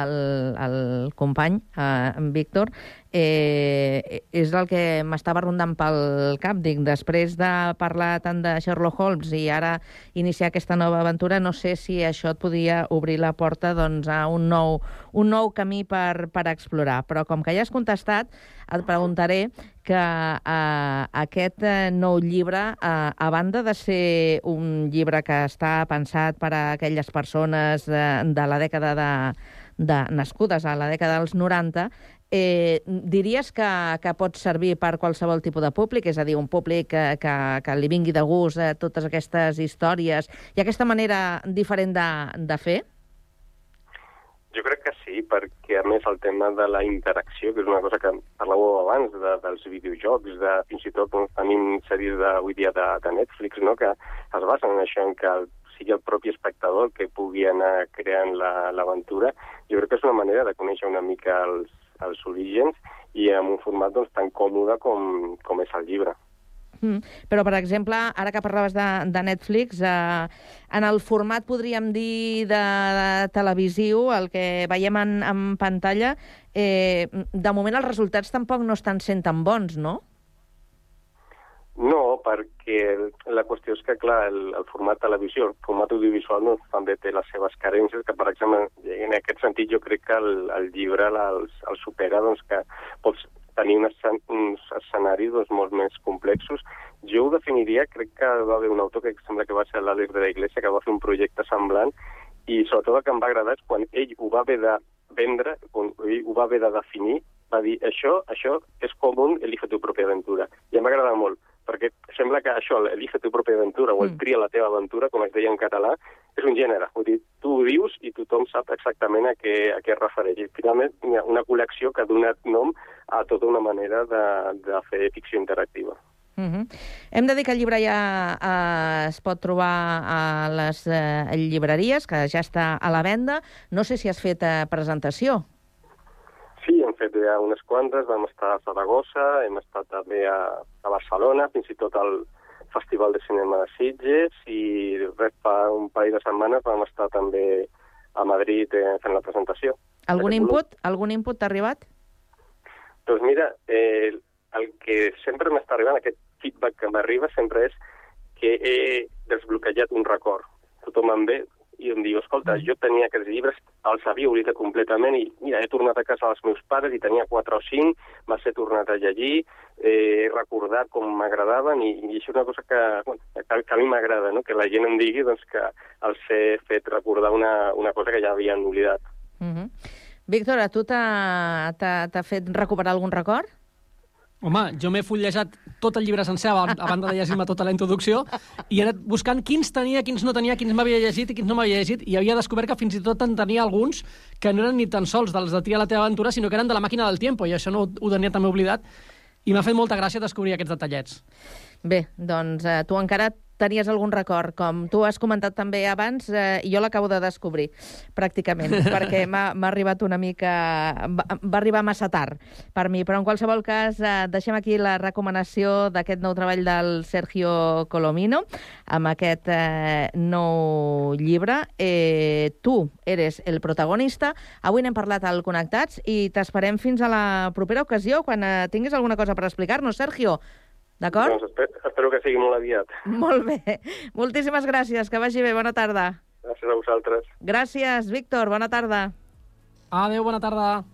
Speaker 2: el, el company, eh, en Víctor, eh, és el que m'estava rondant pel cap. Dic, després de parlar tant de Sherlock Holmes i ara iniciar aquesta nova aventura, no sé si això et podia obrir la porta doncs, a un nou, un nou camí per, per explorar. Però com que ja has contestat, et preguntaré que eh, aquest eh, nou llibre, eh, a banda de ser un llibre que està pensat per a aquelles persones de, de la dècada de, de nascudes a la dècada dels 90, eh, diries que, que pot servir per qualsevol tipus de públic, és a dir, un públic que, que, que li vingui de gust eh, totes aquestes històries i aquesta manera diferent de, de fer?
Speaker 15: Jo crec que sí, perquè a més el tema de la interacció, que és una cosa que parlàveu abans, de, dels videojocs, de, fins i tot doncs, tenim sèries de, avui dia de, de Netflix, no? que es basen en això, en que el, sigui el propi espectador que pugui anar creant la- l'aventura. jo crec que és una manera de conèixer una mica els, els orígens i en un format doncs, tan còmode com, com és el llibre.
Speaker 2: Mm. Però, per exemple, ara que parlaves de, de Netflix, eh, en el format, podríem dir, de, de televisiu, el que veiem en, en pantalla, eh, de moment els resultats tampoc no estan sent tan bons, no?
Speaker 15: No, perquè la qüestió és que, clar, el, el format televisió, el format audiovisual doncs, també té les seves carències, que, per exemple, en aquest sentit jo crec que el, el llibre els, el supera, doncs, que pots tenir un escen uns escenaris doncs, molt més complexos. Jo ho definiria, crec que va haver un autor que sembla que va ser l'Àlex de la Iglesia, que va fer un projecte semblant, i sobretot el que em va agradar és quan ell ho va haver de vendre, quan ell ho va haver de definir, va dir, això, això és com un elige tu pròpia aventura. I em va agradar molt, perquè sembla que això, elige tu pròpia aventura, o el tria la teva aventura, com es deia en català, és un gènere. Vull dir, tu ho dius i tothom sap exactament a què, a què es refereix. I finalment hi ha una col·lecció que ha donat nom a tota una manera de, de fer ficció interactiva.
Speaker 2: Uh -huh. Hem de dir que el llibre ja eh, es pot trobar a les eh, llibreries, que ja està a la venda. No sé si has fet eh, presentació.
Speaker 15: Fet ja unes quantes, vam estar a Saragossa, hem estat també a, a Barcelona, fins i tot al Festival de Cinema de Sitges, i res, fa un parell de setmanes vam estar també a Madrid eh, fent la presentació.
Speaker 2: Algun
Speaker 15: volum.
Speaker 2: input? Algun input t'ha arribat?
Speaker 15: Doncs mira, eh, el que sempre m'està arribant, aquest feedback que m'arriba sempre és que he desbloquejat un record. Tothom em ve i em diu, escolta, jo tenia aquests llibres, els havia oblidat completament i mira, he tornat a casa dels meus pares i tenia quatre o cinc, me'ls he tornat a llegir, eh, he recordat com m'agradaven i, i això és una cosa que, bueno, que, que a mi m'agrada, no? que la gent em digui doncs, que els he fet recordar una, una cosa que ja havien oblidat.
Speaker 2: Uh -huh. Víctor, a tu t'ha fet recuperar algun record?
Speaker 16: Home, jo m'he fullejat tot el llibre sencer a banda de llegir-me tota la introducció i he anat buscant quins tenia, quins no tenia, quins m'havia llegit i quins no m'havia llegit i havia descobert que fins i tot en tenia alguns que no eren ni tan sols dels de Tria la teva aventura, sinó que eren de la màquina del tiempo i això no ho tenia també oblidat i m'ha fet molta gràcia descobrir aquests detallets.
Speaker 2: Bé, doncs eh, tu encara tenies algun record, com tu has comentat també abans, eh, jo l'acabo de descobrir, pràcticament, (laughs) perquè m'ha m'ha arribat una mica... Va, va arribar massa tard per mi, però en qualsevol cas eh, deixem aquí la recomanació d'aquest nou treball del Sergio Colomino, amb aquest eh, nou llibre. Eh, tu eres el protagonista. Avui n'hem parlat al Connectats i t'esperem fins a la propera ocasió, quan eh, tinguis alguna cosa per explicar-nos, Sergio. D'acord?
Speaker 15: Doncs espero, espero que sigui molt aviat. (laughs)
Speaker 2: Molt bé. Moltíssimes gràcies. Que vagi bé. Bona tarda.
Speaker 15: Gràcies a vosaltres.
Speaker 2: Gràcies, Víctor. Bona tarda.
Speaker 16: Adéu, bona tarda.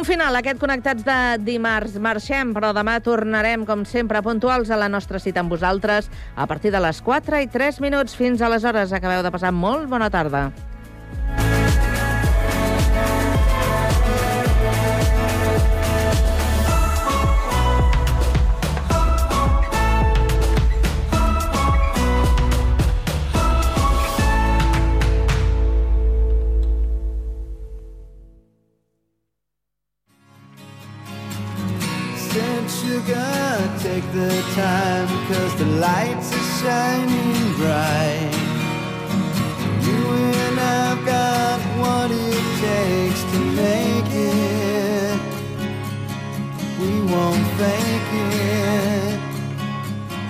Speaker 2: Punt final, aquest Connectats de dimarts. Marxem, però demà tornarem, com sempre, puntuals a la nostra cita amb vosaltres a partir de les 4 i 3 minuts. Fins aleshores, acabeu de passar molt bona tarda.
Speaker 8: Shining bright. You and I've got what it takes to make it. We won't fake it.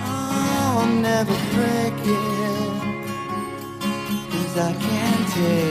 Speaker 8: Oh, I'll never break it. Cause I can't take